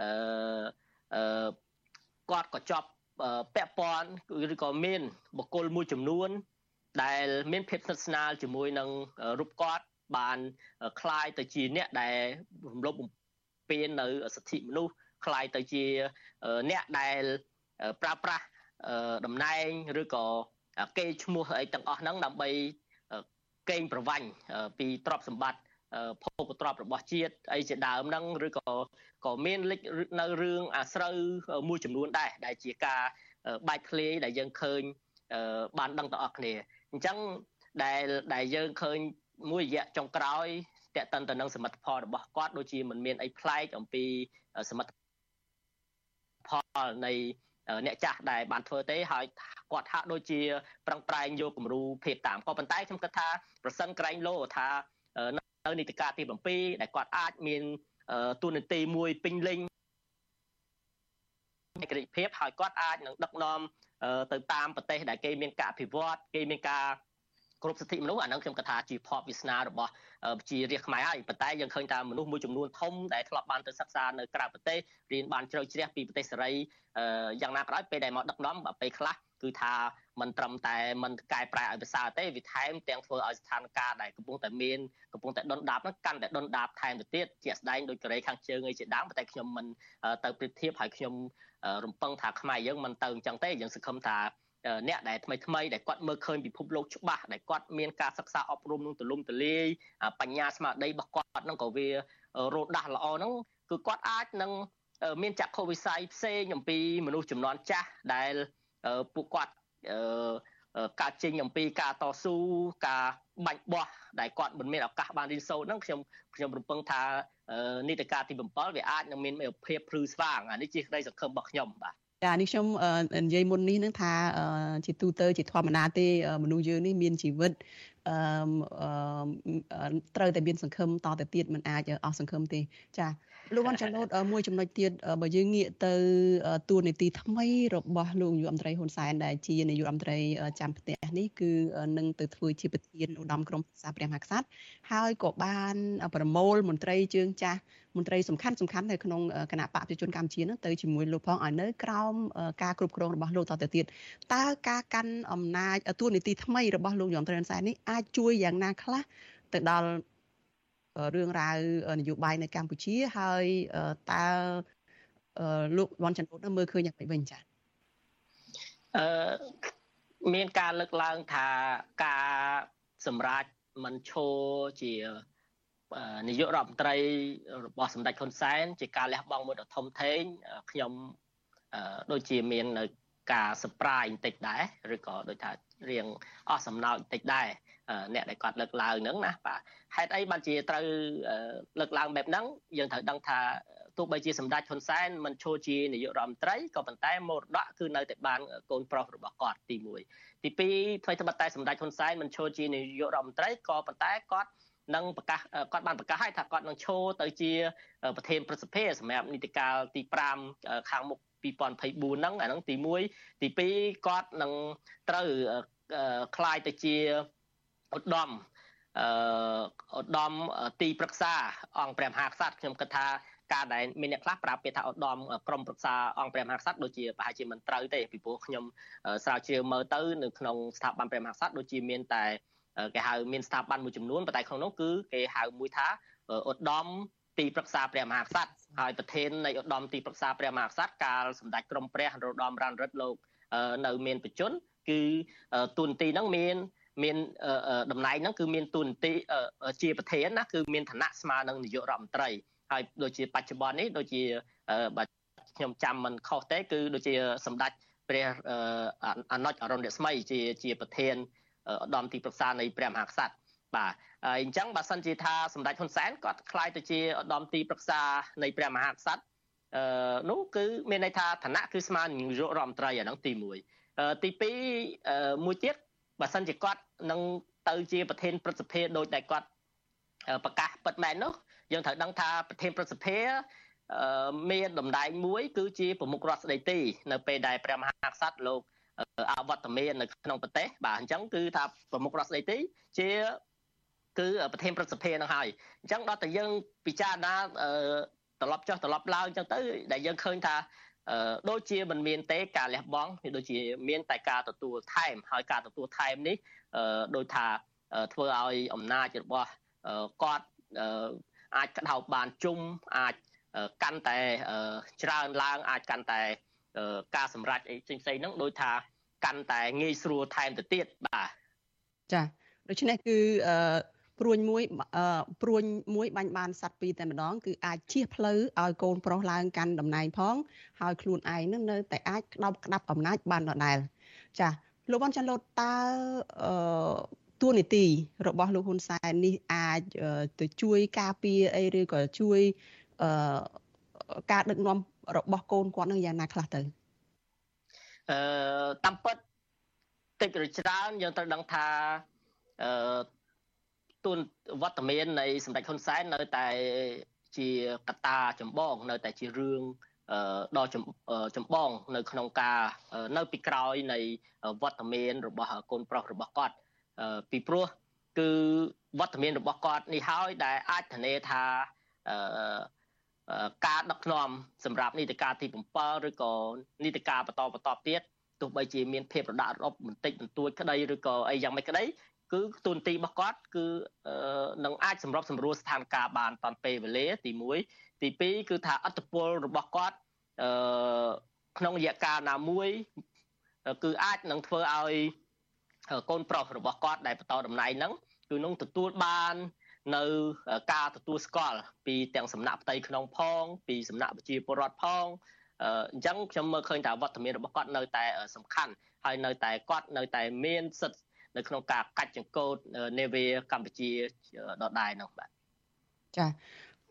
Speaker 8: អឺអឺ គាត់ក៏ជាប់ពាក់ព័ន្ធឬក៏មានបុគ្គលមួយចំនួន ដែលមានភាពស្និទ្ធស្នាលជាមួយនឹងរូបគាត់បានคล้ายទៅជាអ្នកដែលរំលោភបំពាននៅសិទ្ធិមនុស្សคล้ายទៅជាអ្នកដែលប្រើប្រាស់តំណែងឬក៏គេឈ្មោះអីទាំងអស់ហ្នឹងដើម្បីកេងប្រវាញ់ពីទ្រព្យសម្បត្តិ ភោគទ្រព្យរបស់ជាតិអីជាដើមហ្នឹងឬក៏ក៏មានលេចនៅរឿងអាស្រូវមួយចំនួនដែរដែលជាការបែកធ្លាយដែលយើងឃើញបានដឹងទាំងអស់គ្នាអញ្ចឹងដែលដែលយើងឃើញមួយរយៈចុងក្រោយតេតិនទៅនឹងសមិទ្ធផលរបស់គាត់ដូចជាមិនមានអីប្លែកអំពីសមិទ្ធផលនៃអ្នកចាស់ដែលបានធ្វើទេហើយគាត់ហាក់ដូចជាប្រឹងប្រែងយកគំរូភាពតាមក៏ប៉ុន្តែខ្ញុំគិតថាប្រសិនក្រែងលោថា នៅនីតិកាលទី7ដែលគាត់អាចមានទូនាទីមួយពេញលេញឯករាជ្យភាពហើយគាត់អាចនឹងដឹកនាំទៅតាមប្រទេសដែលគេមានការអភិវឌ្ឍគេមានការ គ្រប់សិទ្ធិមនុស្សអានឹងខ្ញុំគិតថាជាភ័ព្វវាសនារបស់ជារាជខ្មែរហើយប៉ុន្តែយើងឃើញថាមនុស្សមួយចំនួនធំដែលធ្លាប់បានទៅសិក្សានៅក្រៅប្រទេសរៀនបានជ្រៅជ្រះពីប្រទេសសេរីយ៉ាងណាក៏ដោយពេលដែលមកដឹកនាំពេលខ្លះគឺថាมันត្រឹមតែมันកែប្រែឲ្យភាសាទេវាថែមទាំងធ្វើឲ្យស្ថានភាពដែលកំពុងតែមានកំពុងតែដុនដាបហ្នឹងកាន់តែដុនដាបថែមទៅទៀតជាក់ស្ដែងដោយកូរ៉េខាងជើងឯជាដើមតែខ្ញុំមិនទៅប្រៀបធៀបហើយខ្ញុំរំពឹងថាខ្មែរយើងមិនទៅអញ្ចឹងទេយើងសង្ឃឹមថា អ្នកដែលថ្មីថ្មីដែលគាត់មើលឃើញពិភពលោកច្បាស់ដែលគាត់មានការសិក្សាអប់រំនឹងទូលំទូលាយបញ្ញាស្មារតីរបស់គាត់ហ្នឹងក៏វារោដាស់ល្អហ្នឹងគឺគាត់អាចនឹងមានចក្ខុវិស័យផ្សេងអំពីមនុស្សចំនួនចាស់ដែលពួកគាត់ការចេញអំពីការតស៊ូការបាញ់បោះដែលគាត់មិនមានឱកាសបានរៀនសូត្រហ្នឹងខ្ញុំខ្ញុំរំពឹងថានីតិកាលទី7វាអាចនឹងមានភាពភ្លឺស្វាងអានេះជាក្តីសង្ឃឹមរបស់ខ្ញុំបាទ
Speaker 1: ចានេះខ្ញុំនិយាយមុននេះនឹងថាជាទូទៅជាធម្មតាទេមនុស្សយើងនេះមានជីវិត អឺត្រូវតែមានសង្ឃឹមតទៅទៀតមិនអាចអស់សង្ឃឹមទេចាលោកវ៉ាន់ចំណូតមួយចំណុចទៀតបើយើងងាកទៅតួនាទីថ្មីរបស់លោកនាយករដ្ឋមន្ត្រីហ៊ុនសែនដែលជានាយករដ្ឋមន្ត្រីចាំផ្ទះនេះគឺនឹងទៅធ្វើជាប្រធានឧត្តមក្រុមប្រឹក្សាព្រះមហាក្សត្រហើយក៏បានប្រមូលមន្ត្រីជើងចាស់មន្ត្រីសំខាន់សំខាន់នៅក្នុងគណៈបកប្រជាជនកម្ពុជានឹងទៅជាមួយលោកផងឲ្យនៅក្រោមការគ្រប់គ្រងរបស់លោកតទៅទៀតតើការកាន់អំណាចតួនាទីថ្មីរបស់លោកនាយករដ្ឋមន្ត្រីហ៊ុនសែននេះអាចជួយយ៉ាងណាខ្លះទៅដល់រឿងរ៉ាវនយោបាយនៅកម្ពុជាហើយតើលោកវ៉ាន់ចន្ទនោះមើលឃើញយ៉ាងម៉េចវិញចា៎
Speaker 8: អឺមានការលើកឡើងថាការសម្រាប់មិនឈរជានាយករដ្ឋមន្ត្រីរបស់សម្ដេចហ៊ុនសែនជាការលះបង់មួយដ៏ធំធេងខ្ញុំដូចជាមាននៅការសប្រាយបន្តិចដែរឬក៏ដូចថារៀងអស់សំណើចបន្តិចដែរ អ្នកដែលគាត់លើកឡើងហ្នឹងណាបាទហេតុអីបានជាត្រូវលើកឡើងបែបហ្នឹងយើងត្រូវដឹងថាទោះបីជាសម្ដេចហ៊ុនសែនមិនឈរជានាយករដ្ឋមន្ត្រីក៏ប៉ុន្តែមរតកគឺនៅតែបានកូនប្រុសរបស់គាត់ទី1ទី2ថ្មីត្បិតតែសម្ដេចហ៊ុនសែនមិនឈរជានាយករដ្ឋមន្ត្រីក៏ប៉ុន្តែគាត់ នឹងប្រកាសគាត់បានប្រកាសឲ្យថាគាត់នឹងឈរទៅជាប្រធានប្រសិទ្ធិសម្រាប់នីតិកាលទី5ខាងមុខ2024ហ្នឹងអាហ្នឹងទី1ទី2គាត់នឹងត្រូវคล้ายទៅជា ឧត្តមអឺឧត្តមទីប្រឹក្សាអង្គព្រះមហាក្សត្រខ្ញុំគិតថាការដែលមានអ្នកខ្លះប្រាប់ពាក្យថាឧត្តមក្រមប្រឹក្សាអង្គព្រះមហាក្សត្រដូចជាប្រហែលជាមិនត្រូវទេពីព្រោះខ្ញុំស្រាវជ្រាវមើលទៅនៅក្នុងស្ថាប័នព្រះមហាក្សត្រដូចជាមានតែគេហៅមានស្ថាប័នមួយចំនួនប៉ុន្តែក្នុងនោះគឺគេហៅមួយថាឧត្តមទីប្រឹក្សាព្រះមហាក្សត្រហើយប្រធាននៃឧត្តមទីប្រឹក្សាព្រះមហាក្សត្រកាលសម្ដេចក្រមព្រះនរោត្តមរណរដ្ឋលោកនៅមានបច្ចុប្បន្នគឺទូនទីហ្នឹងមាន មានតំណែងហ្នឹងគឺមានទូនទីជាប្រធានណាគឺមានឋានៈស្មើនឹងនាយករដ្ឋមន្ត្រីហើយដូចជាបច្ចុប្បន្ននេះដូចជាបើខ្ញុំចាំមិនខុសទេគឺដូចជាសម្ដេចព្រះអនុជអរុណរស្មីជាជាប្រធានឧត្តមទីប្រឹក្សានៃព្រះមហាក្សត្របាទអញ្ចឹងបើសិនជាថាសម្ដេចហ៊ុនសែនគាត់ខ្លាយទៅជាឧត្តមទីប្រឹក្សានៃព្រះមហាក្សត្រអឺនោះគឺមានន័យថាឋានៈគឺស្មើនឹងនាយករដ្ឋមន្ត្រីអាហ្នឹងទី1ទី2មួយទៀតបើសិនជាគាត់ នឹងទៅជាប្រធានព្រឹទ្ធសភាដោយតែគាត់ប្រកាសពិតមែននោះយើងត្រូវដឹងថាប្រធានព្រឹទ្ធសភាមានដំណែងមួយ គឺជាប្រមុខរដ្ឋស្ដីទី នៅពេលដែលព្រះមហាក្សត្រលោកអវត្តមាននៅក្នុងប្រទេសបាទអញ្ចឹងគឺថាប្រមុខរដ្ឋស្ដីទីជាគឺប្រធានព្រឹទ្ធសភានឹងហើយអញ្ចឹងដល់តែយើងពិចារណាត្រឡប់ចុះត្រឡប់ឡើងអញ្ចឹងទៅដែលយើងឃើញថាដូចជាមិនមានទេការលះបង់ដូចជាមានតែការទទួលថែមហើយការទទួលថែមនេះ ដោយថាធ្វើឲ្យអំណាចរបស់គាត់អាចក្តោបបានជុំអាចកាន់តែច្រើនឡើងអាចកាន់តែការសម្រេចអីផ្សេងៗហ្នឹងដោយថាកាន់តែងាយស្រួលថែមទៅទៀតបាទ
Speaker 1: ចាដូច្នេះគឺអឺព្រួញមួយព្រួញមួយបាញ់បានសัตว์ពីរតែម្ដងគឺអាចជៀសផ្លូវឲ្យកូនប្រុសឡើងកាន់តំណែងផង ហើយខ្លួនឯងនឹងនៅតែអាចក្តោបក្តាប់អំណាចបានដដែលចា លោកវ៉ាន់ចាន់លូតតើអឺតួនាទីរបស់លោកហ៊ុនសែននេះអាចទៅជួយការពារអីឬក៏ជួយអឺការដឹកនាំរបស់កូនគាត់នឹងយ៉ាងណាខ្លះទៅ
Speaker 8: អឺតាមពិតតិចឬច្រើនយើងត្រូវដឹងថាអឺទូនវត្តមាននៃសម្ដេចហ៊ុនសែននៅតែជាកត្តាចម្បងនៅតែជារឿង ដ៏ចម្បងនៅក្នុងការនៅពីក្រោយនៃវត្តមានរបស់កូនប្រុសរបស់គាត់ពីព្រោះគឺវត្តមានរបស់គាត់នេះហើយដែលអាចធានាថាការដឹកនាំសម្រាប់នីតិកាលទី7ឬក៏នីតិកាលបន្តបន្តទៀតទោះបីជាមានភាពរដាក់រប់បន្តិចបន្តួចក្តីឬក៏អីយ៉ាងម៉េចក្តីគឺទូនទីរបស់គាត់គឺនឹងអាចសម្របសម្រួលស្ថានភាពបានតាន់ពេលវេលាទី1 ទី2គឺថាអត្តពលរបស់គាត់អឺក្នុងរយៈកាលណាមួយគឺអាចនឹងធ្វើឲ្យកូនប្រុសរបស់គាត់ដែលបន្តតំណែងហ្នឹងគឺនឹងទទួលបាននៅការទទួលស្គាល់ពីទាំងសំណាក់ផ្ទៃក្នុងផង ពីសំណាក់ប្រជាពលរដ្ឋផងអញ្ចឹងខ្ញុំមើលឃើញថាវត្តមានរបស់គាត់នៅតែសំខាន់ហើយនៅតែគាត់នៅតែមានសិទ្ធិនៅក្នុងការកាច់ចង្កូតនេវីកម្ពុជាដដែលនោះបាទ
Speaker 1: ចា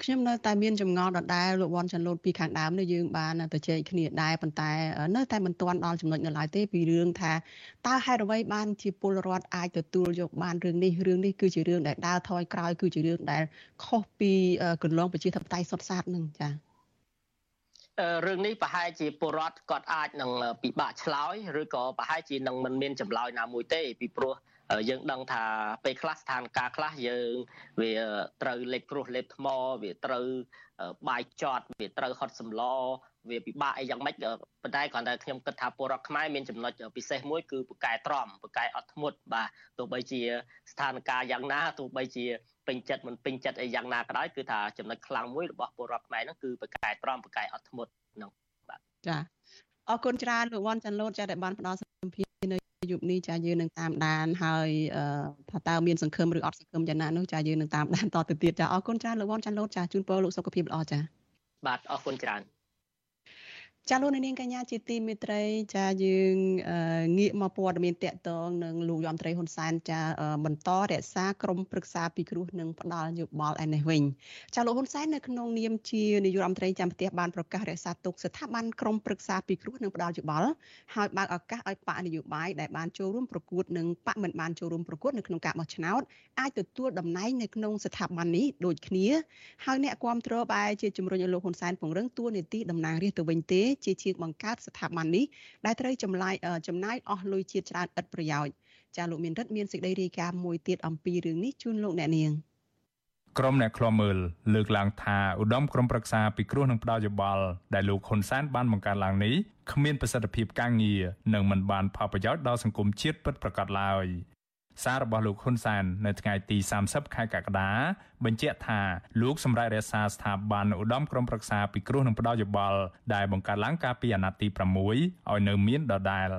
Speaker 1: ខ្ញុំនៅតែមានចម្ងល់ដដែលលោកវ៉ាន់ចាន់លូតពីខាងដើមនេះយើងបានទៅជែកគ្នាដែរប៉ុន្តែនៅតែមិនទាន់ដល់ចំណុចនៅឡើយទេពីរឿងថាតើហេតុអ្វីបានជាពលរដ្ឋអាចទទួលយកបានរឿងនេះរឿងនេះគឺជារឿងដែលដើរថយក្រោយគឺជារឿងដែលខុសពីកន្លងប្រជាធិបតេយ្យសុទ្ធសាធនឹងចា៎
Speaker 8: រឿងនេះប្រហែលជាពលរដ្ឋគាត់អាចនឹងពិបាកឆ្លើយឬក៏ប្រហែលជានឹងមិនមានចម្លើយណាមួយទេពីព្រោះ យើងដឹងថាពេលខ្លះស្ថានភាពខ្លះយើងវាត្រូវលេបគ្រោះលេបថ្មវាត្រូវបាយចត់វាត្រូវហត់សម្លវាពិបាកអីយ៉ាងម៉េចប៉ុន្តែគ្រាន់តែខ្ញុំគិតថាពលរដ្ឋខ្មែរមានចំណុចពិសេសមួយគឺពូកែទ្រាំពូកែអត់ធ្មត់បាទទោះបីជាស្ថានភាពយ៉ាងណាទោះបីជាពេញចិត្តមិនពេញចិត្តអីយ៉ាងណាក៏ដោយគឺថាចំណុចខ្លាំងមួយរបស់ពលរដ្ឋខ្មែរហ្នឹងគឺពូកែទ្រាំពូកែអត់ធ្មត់ហ្នឹង
Speaker 1: បាទចាអរគុណច្រើនលោកវ៉ាន់ចាន់លូតចាដែលបានផ្ដល់សម្ភារនៅ យុគនេះចាយើងនឹងតាមដានហើយថាតើមានសង្ឃឹមឬអត់សង្ឃឹមយ៉ាងណានោះចាយើងនឹងតាមដានតទៅទៀតចាអរគុណច្រើនលោកវ៉ាន់ចាន់លូតចាជូនពរលោកសុខភាពល្អចា
Speaker 8: បាទអរគុណច្រើន
Speaker 1: ចាលោកនាងកញ្ញាជាទីមេត្រីចាយើងងាកមកព័ត៌មានតកតងនឹងលោកយមត្រីហ៊ុនសែនចាបន្តរក្សាក្រមប្រឹក្សាពិគ្រោះនិងផ្ដាល់យោបល់ឯនេះវិញចាលោកហ៊ុនសែននៅក្នុងនាមជានាយករដ្ឋមន្ត្រីចាំផ្ទះបានប្រកាសរក្សាទុកស្ថាប័នក្រមប្រឹក្សាពិគ្រោះនិងផ្ដាល់យោបល់ហើយបើកឱកាសឲ្យបកនយោបាយដែលបានចូលរួមប្រកួតនិងបកមិនបានចូលរួមប្រកួតនៅក្នុងការបោះឆ្នោតអាចទទួលតំណែងនៅក្នុងស្ថាប័ននេះដូចគ្នាហើយអ្នកគ្រប់គ្រងបែរជាជំរុញឲ្យលោកហ៊ុនសែនពង្រឹងតួនាទីតំណាងរាស្ត្រទៅវិញទេជាជាងបង្កើតស្ថាប័ននេះដែលត្រូវចំណាយចំណាយអស់លុយជាតិច្រើនឥតប្រយោជន៍ចាលោកមានរិទ្ធមានសេចក្តីរាយការណ៍មួយទៀតអំពីរឿងនេះជូនលោកអ្នកនាង
Speaker 6: ក្រុមអ្នកឃ្លាំមើលលើកឡើងថាឧត្តមក្រុមប្រឹក្សាពិគ្រោះនឹងផ្ដោតយោបល់ដែលលោកហ៊ុនសែនបានបង្កើតឡើងនេះគ្មានប្រសិទ្ធភាពការងារនិងមិនបានផលប្រយោជន៍ដល់សង្គមជាតិពិតប្រាកដឡើយ សាររបស់លោកហ៊ុនសែននៅថ្ងៃទី30ខែកក្កដាបញ្ជាក់ថាលោកសម្រាប់រក្សាស្ថាប័នឧត្តមក្រុមប្រឹក្សាពិគ្រោះនឹងផ្ដោតយោបល់ដែលបង្កើតឡើងកាលពីអាណត្តិទី6ឲ្យនៅមានដដែល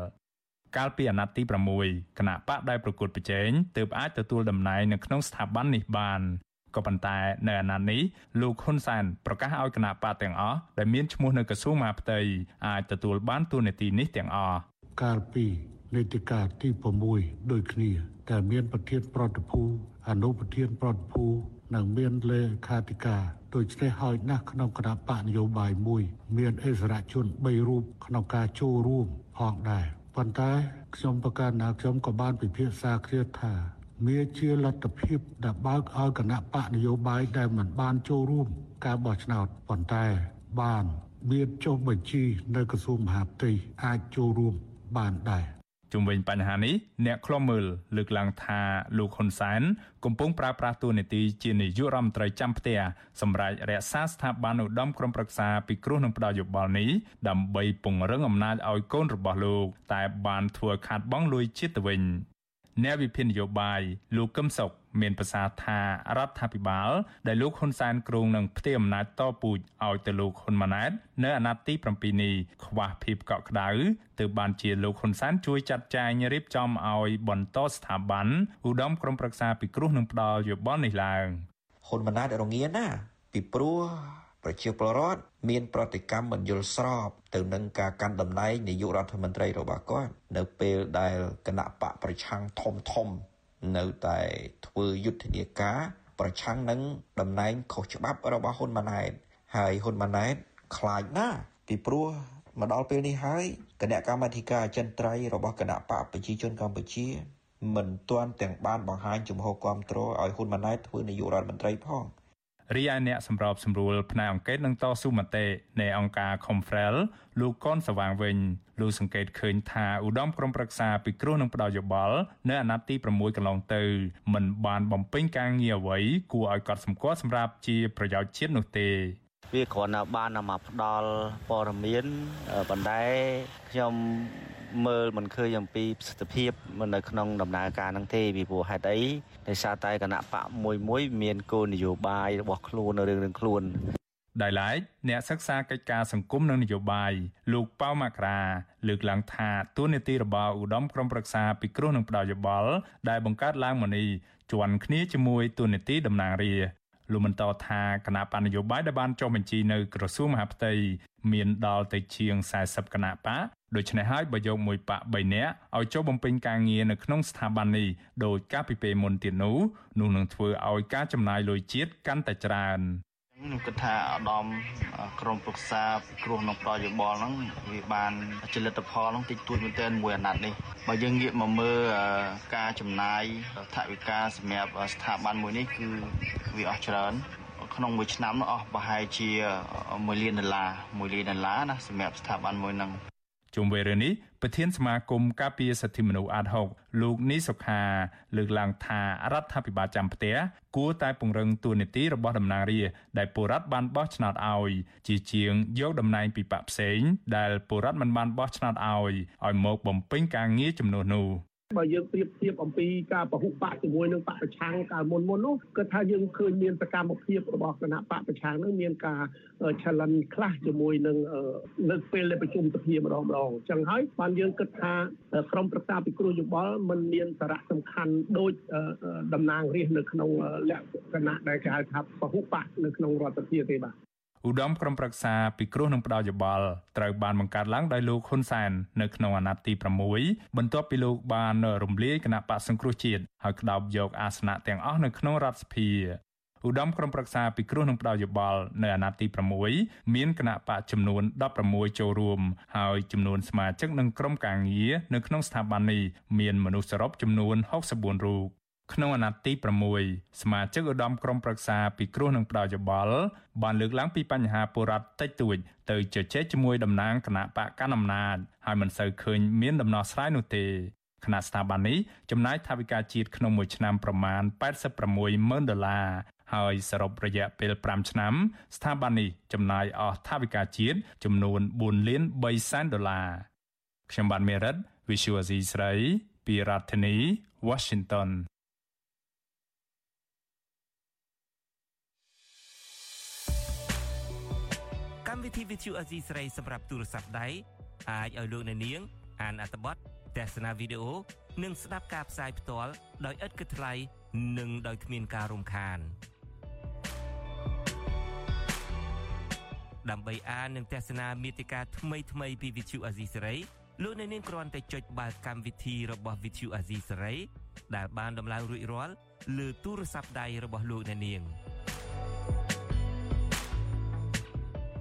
Speaker 6: កាលពីអាណត្តិទី6គណៈបកដែលប្រកួតប្រជែងទើបអាចទទួលតំណែងនៅក្នុងស្ថាប័ននេះបានក៏ប៉ុន្តែនៅអាណត្តិនេះលោកហ៊ុនសែនប្រកាសឲ្យគណៈបកទាំងអស់ដែលមានឈ្មោះនៅក្រសួងមហាផ្ទៃអាចទទួលបានតួនាទីនេះទាំងអស់
Speaker 9: កាលពីនីតិកាលទី6ដូចគ្នា តែមានប្រធានប្រតិភូអនុប្រធានប្រតិភូនិងមានលេខាធិការដូច្នេះហើយណាស់ក្នុងគណៈបកនយោបាយមួយ មានអិសរាជជន3រូបក្នុងការចូលរួមផងដែរប៉ុន្តែខ្ញុំប្រកាសណាខ្ញុំក៏បានពិភាក្សាគ្នាថាវាជាលទ្ធភាពដែលបើកឲ្យគណៈបកនយោបាយដែលមិនបានចូលរួមការបោះឆ្នោតប៉ុន្តែបានមានចុះបញ្ជីនៅក្រសួងមហាផ្ទៃអាចចូលរួមបានដែរ
Speaker 6: ជុំវិញបញ្ហានេះអ្នកខ្លំមើលលើកឡើងថាលោកហ៊ុនសែនកំពុងប្រើប្រាស់តួនាទីជានាយករដ្ឋមន្ត្រីចាំផ្ទះសម្រាប់រក្សាស្ថាប័នឧត្តមក្រុមប្រឹក្សាពិគ្រោះនឹងផ្ដល់យោបល់នេះដើម្បីពង្រឹងអំណាចឲ្យកូនរបស់លោក តែបានធ្វើខាតបង់លួយជាតិទៅវិញ អ្នកវិភាគនយោបាយលោកកឹមសុខមានប្រសាសន៍ថារដ្ឋាភិបាល ដែលលោកហ៊ុនសែនគ្រងនឹងផ្ទេរអំណាចតពូជឲ្យទៅលោកហ៊ុនម៉ាណែតនៅអាណត្តិទី7នេះខ្វះភាពកក់ក្ដៅទើបបានជាលោកហ៊ុនសែនជួយចាត់ចែងរៀបចំឲ្យបន្តស្ថាប័នឧត្តមក្រុមប្រឹក្សាពិគ្រោះនឹងផ្ដាល់យោបល់នេះឡើង
Speaker 10: ហ៊ុនម៉ាណែតរងាណាពីព្រោះ ប្រជាពលរដ្ឋមានប្រតិកម្មមិនយល់ស្របទៅនឹងការកាន់តំណែងនាយករដ្ឋមន្ត្រីរបស់គាត់នៅពេលដែលគណៈបកប្រឆាំងធំធំនៅតែធ្វើយុទ្ធនាការ ប្រឆាំងនឹងតំណែងខុសច្បាប់របស់ហ៊ុនម៉ាណែតហើយហ៊ុនម៉ាណែតខ្លាចណាស់ពីព្រោះមកដល់ពេលនេះហើយគណៈកម្មាធិការអចិន្ត្រៃយ៍របស់គណៈបកប្រជាជនកម្ពុជា មិនទាន់ទាំងបានបង្ហាញជំហរគ្រប់គ្រងឲ្យហ៊ុនម៉ាណែតធ្វើនាយករដ្ឋមន្ត្រីផង
Speaker 6: រីឯអ្នកសម្របសម្រួលផ្នែកអង្គការនឹងតស៊ូមតិនៃអង្គការ Confrel លោកកនសវាងវិញលោកសង្កេតឃើញថាឧត្តមក្រុមប្រឹក្សាពិគ្រោះនឹងផ្ដល់យោបល់នៅអាណត្តិទី6កន្លងទៅមិនបានបំពេញការងារអ្វីគួរឲ្យកត់សម្គាល់សម្រាប់ជាប្រយោជន៍ជាតិនោះទេ
Speaker 11: វាគ្រាន់តែបានមកផ្ដល់ព័ត៌មានប៉ុន្តែខ្ញុំ មើលមិនឃើញអំពីប្រសិទ្ធភាពនៅក្នុងដំណើរការនឹងទេពីព្រោះហេតុអីដោយសារតែគណៈបកមួយមួយមានគោលនយោបាយរបស់ខ្លួននៅរឿងនឹងខ្លួន
Speaker 6: ដោយឡែកអ្នកសិក្សាកិច្ចការសង្គមនិងនយោបាយលោកប៉ៅមករាលើកឡើងថាទួលនីតិរបស់ឧត្តមក្រុមប្រឹក្សាពិគ្រោះនឹងផ្ដល់យោបល់ដែលបង្កើតឡើងមកនេះជាន់គ្នាជាមួយទួលនីតិតំណាងរាលោកបន្តថាគណៈបណ្ឌនយោបាយដែលបានចុះបញ្ជីនៅក្រសួងមហាផ្ទៃមានដល់ទៅជាង40គណៈបក ដូច្នេះហើយបើយកមួយបក3នាក់ឲ្យចុះបំពេញការងារនៅក្នុងស្ថាប័ននេះដោយការពីពេលមុនទៀតនោះនោះនឹងធ្វើឲ្យការចំណាយលុយជាតិកាន់តែច្រើន
Speaker 11: ខ្ញុំគិតថាឧត្តមក្រមប្រឹក្សាគ្រោះក្នុងប្រយោបល់ហ្នឹងវាបានចលិតផលហ្នឹងតិចតួចមែនទែនមួយអាណត្តិនេះបើយើងងាកមកមើលការចំណាយថវិកាសម្រាប់ស្ថាប័នមួយនេះគឺវាអស់ច្រើនក្នុងមួយឆ្នាំនោះអស់ប្រហែលជា1លានដុល្លារ1លានដុល្លារណាសម្រាប់ស្ថាប័នមួយហ្នឹង
Speaker 6: ជុំវិញរឿងនេះប្រធានសមាគមការពារសិទ្ធិមនុស្សអាត6លោកនីសុខាលើកឡើងថារដ្ឋាភិបាលចាំផ្ទះគួរតែពង្រឹងទួនាទីរបស់តំណាងរាដែលពលរដ្ឋបានបោះឆ្នោតឲ្យ ជាជាងយកតំណែងពីបកផ្សេង ដែលពលរដ្ឋមិនបានបោះឆ្នោតឲ្យឲ្យមកបំពេញការងារចំនួននោះ
Speaker 12: បើយើងប្រៀបធៀបអំពីការពហុបកជាមួយនឹងបកប្រឆាំងកាលមុនមុននោះគឺថាយើងឃើញមានសកម្មភាពរបស់គណៈបកប្រឆាំងនឹងមានការ challenge ខ្លះជាមួយនឹងនៅពេលដែលប្រជុំសភាម្ដងម្ដងអញ្ចឹងហើយបានយើងគិតថាក្រុមប្រឹក្សាពិគ្រោះយោបល់มันមានសារៈសំខាន់ដូចតំណាងរាស្ត្រនៅក្នុងលក្ខណៈដែលគេហៅថាពហុបកនៅក្នុងរដ្ឋសភាទេបាទ
Speaker 6: ឧត្តមក្រុមប្រឹក្សាពិគ្រោះនឹងផ្ដល់យោបល់ត្រូវបានបង្កើតឡើងដោយលោកហ៊ុនសែននៅក្នុងអាណត្តិទី6បន្ទាប់ពីលោកបានរំលាយគណៈបកសង្គ្រោះជាតិហើយក្តោបយកអាសនៈទាំងអស់នៅក្នុងរដ្ឋសភាឧត្តមក្រុមប្រឹក្សាពិគ្រោះនឹងផ្ដល់យោបល់នៅអាណត្តិទី6មានគណៈបកចំនួន16ចូលរួមហើយចំនួនសមាជិកនិងក្រុមការងារនៅក្នុងស្ថាប័ននេះមានមនុស្សសរុបចំនួន64រូប ក្នុងអាណត្តិទី6សមាជិកឧត្តមក្រុមប្រឹក្សាពិគ្រោះនឹងផ្ដល់យោបល់បានលើកឡើងពីបញ្ហាបុរដ្ឋតិចតួចទៅជជែកជាមួយតំណាងគណៈបកកណ្ដាលអំណាចហើយមិនសូវឃើញមានដំណោះស្រាយនោះទេគណៈស្ថាប័ននេះចំណាយថវិកាជាតិក្នុងមួយឆ្នាំប្រមាណ86ម៉ឺនដុល្លារហើយសរុបរយៈពេល5ឆ្នាំ ស្ថាប័ននេះចំណាយអស់ថវិកាជាតិចំនួន4លាន3សែនដុល្លារខ្ញុំបានមេរិត Visual Asia ស្រី ពីរដ្ឋធានី Washington
Speaker 2: កម្មវិធី Vithu Azizi ស្រីសម្រាប់ទូរស័ព្ទដៃអាចឲ្យលោកអ្នកនាងអានអត្ថបទទស្សនាវីដេអូនិងស្ដាប់ការផ្សាយផ្ទាល់ដោយឥតគិតថ្លៃនិងដោយគ្មានការរំខានដើម្បីអាននិងទស្សនាមេតិការថ្មីថ្មីពី Vithu Azizi សេរីលោកអ្នកនាងគ្រាន់តែចុចបាល់កម្មវិធីរបស់ Vithu Azizi សេរីដែលបានដំឡើងរួចរាល់លើទូរស័ព្ទដៃរបស់លោកអ្នកនាង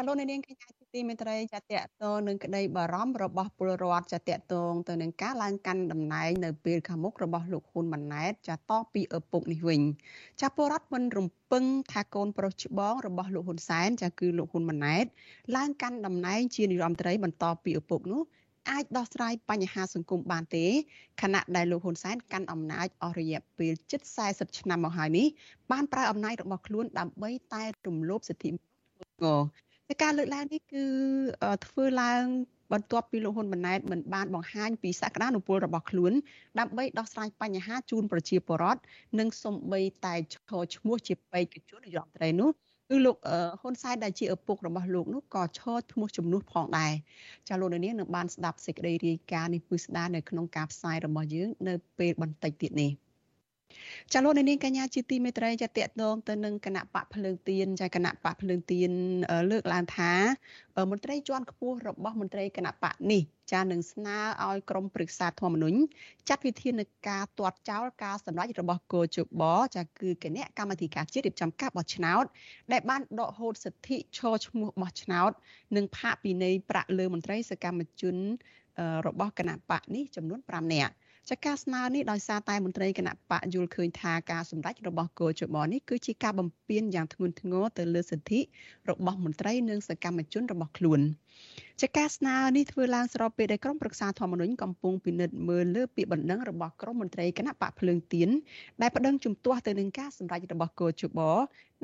Speaker 1: ចាលោកនាងកញ្ញាជាទីមេត្រីចាតកតងនឹងក្តីបារម្ភរបស់ពលរដ្ឋចាតកតងទៅនឹងការឡើងកាន់តំណែងនៅពេលខាងមុខរបស់លោកហ៊ុនម៉ាណែតចាតពីឪពុកនេះវិញចាពលរដ្ឋមិនរំពឹងថាកូនប្រុសច្បងរបស់លោកហ៊ុនសែនចាគឺលោកហ៊ុនម៉ាណែតឡើងកាន់តំណែងជានាយរដ្ឋមន្ត្រីបន្តពីឪពុកនោះអាចដោះស្រាយបញ្ហាសង្គមបានទេខណៈដែលលោកហ៊ុនសែនកាន់អំណាចអស់រយៈពេលជិត40ឆ្នាំមកហើយនេះបានប្រើអំណាចរបស់ខ្លួនដើម្បីតែរំលោភសិទ្ធិមនុស្ស ការលើកឡើងនេះគឺធ្វើឡើងបន្ទាប់ពីលោកហ៊ុនម៉ាណែតមិនបានបង្ហាញពីសក្តានុពលរបស់ខ្លួនដើម្បីដោះស្រាយបញ្ហាជូនប្រជាពលរដ្ឋនិងសំបីតែឈរឈ្មោះជាបេក្ខជននាយករដ្ឋមន្ត្រីនោះគឺលោកហ៊ុនសែនដែលជាឪពុករបស់លោកនោះក៏ឈរឈ្មោះជំនួសផងដែរចាលោកនាងនឹងបានស្ដាប់សេចក្តីរាយការណ៍នេះពឹស្ដារនៅក្នុងការផ្សាយរបស់យើងនៅពេលបន្តិចទៀតនេះ។ ចាលោកនាងកញ្ញាជាទីមេត្រីចាតកតងទៅនឹងគណៈបកភ្លើងទៀនចាគណៈបកភ្លើងទៀនលើកឡើងថាមន្ត្រីជាន់ខ្ពស់របស់មន្ត្រីគណៈបកនេះចានឹងស្នើឲ្យក្រមព្រឹក្សាធម្មនុញ្ញចាត់វិធានការទាត់ចោលការសម្ដែងរបស់គោជបចាគឺគណៈកម្មាធិការជាតិរៀបចំការបោះឆ្នោត ដែលបានដកហូតសិទ្ធិឈរឈ្មោះបោះឆ្នោត និងផាកពិន័យប្រាក់លើមន្ត្រីសកម្មជនរបស់គណៈបកនេះចំនួន5នាក់ ចាការស្នើនេះដោយសារតែមន្ត្រីគណៈបកយល់ឃើញថាការសម្ដែងរបស់គោចបនេះគឺជាការបំពានយ៉ាងធ្ងន់ធ្ងរទៅលើសិទ្ធិរបស់មន្ត្រីនិងសកម្មជនរបស់ខ្លួនចាការស្នើនេះធ្វើឡើងស្របពេលដែលក្រុមប្រឹក្សាធម្មនុញ្ញកំពុងពិនិត្យមើលលើពាក្យបណ្ដឹងរបស់ក្រុមមន្ត្រីគណៈបកភ្លើងទៀនដែលប្តឹងជំទាស់ទៅនឹងការសម្ដែងរបស់គោចប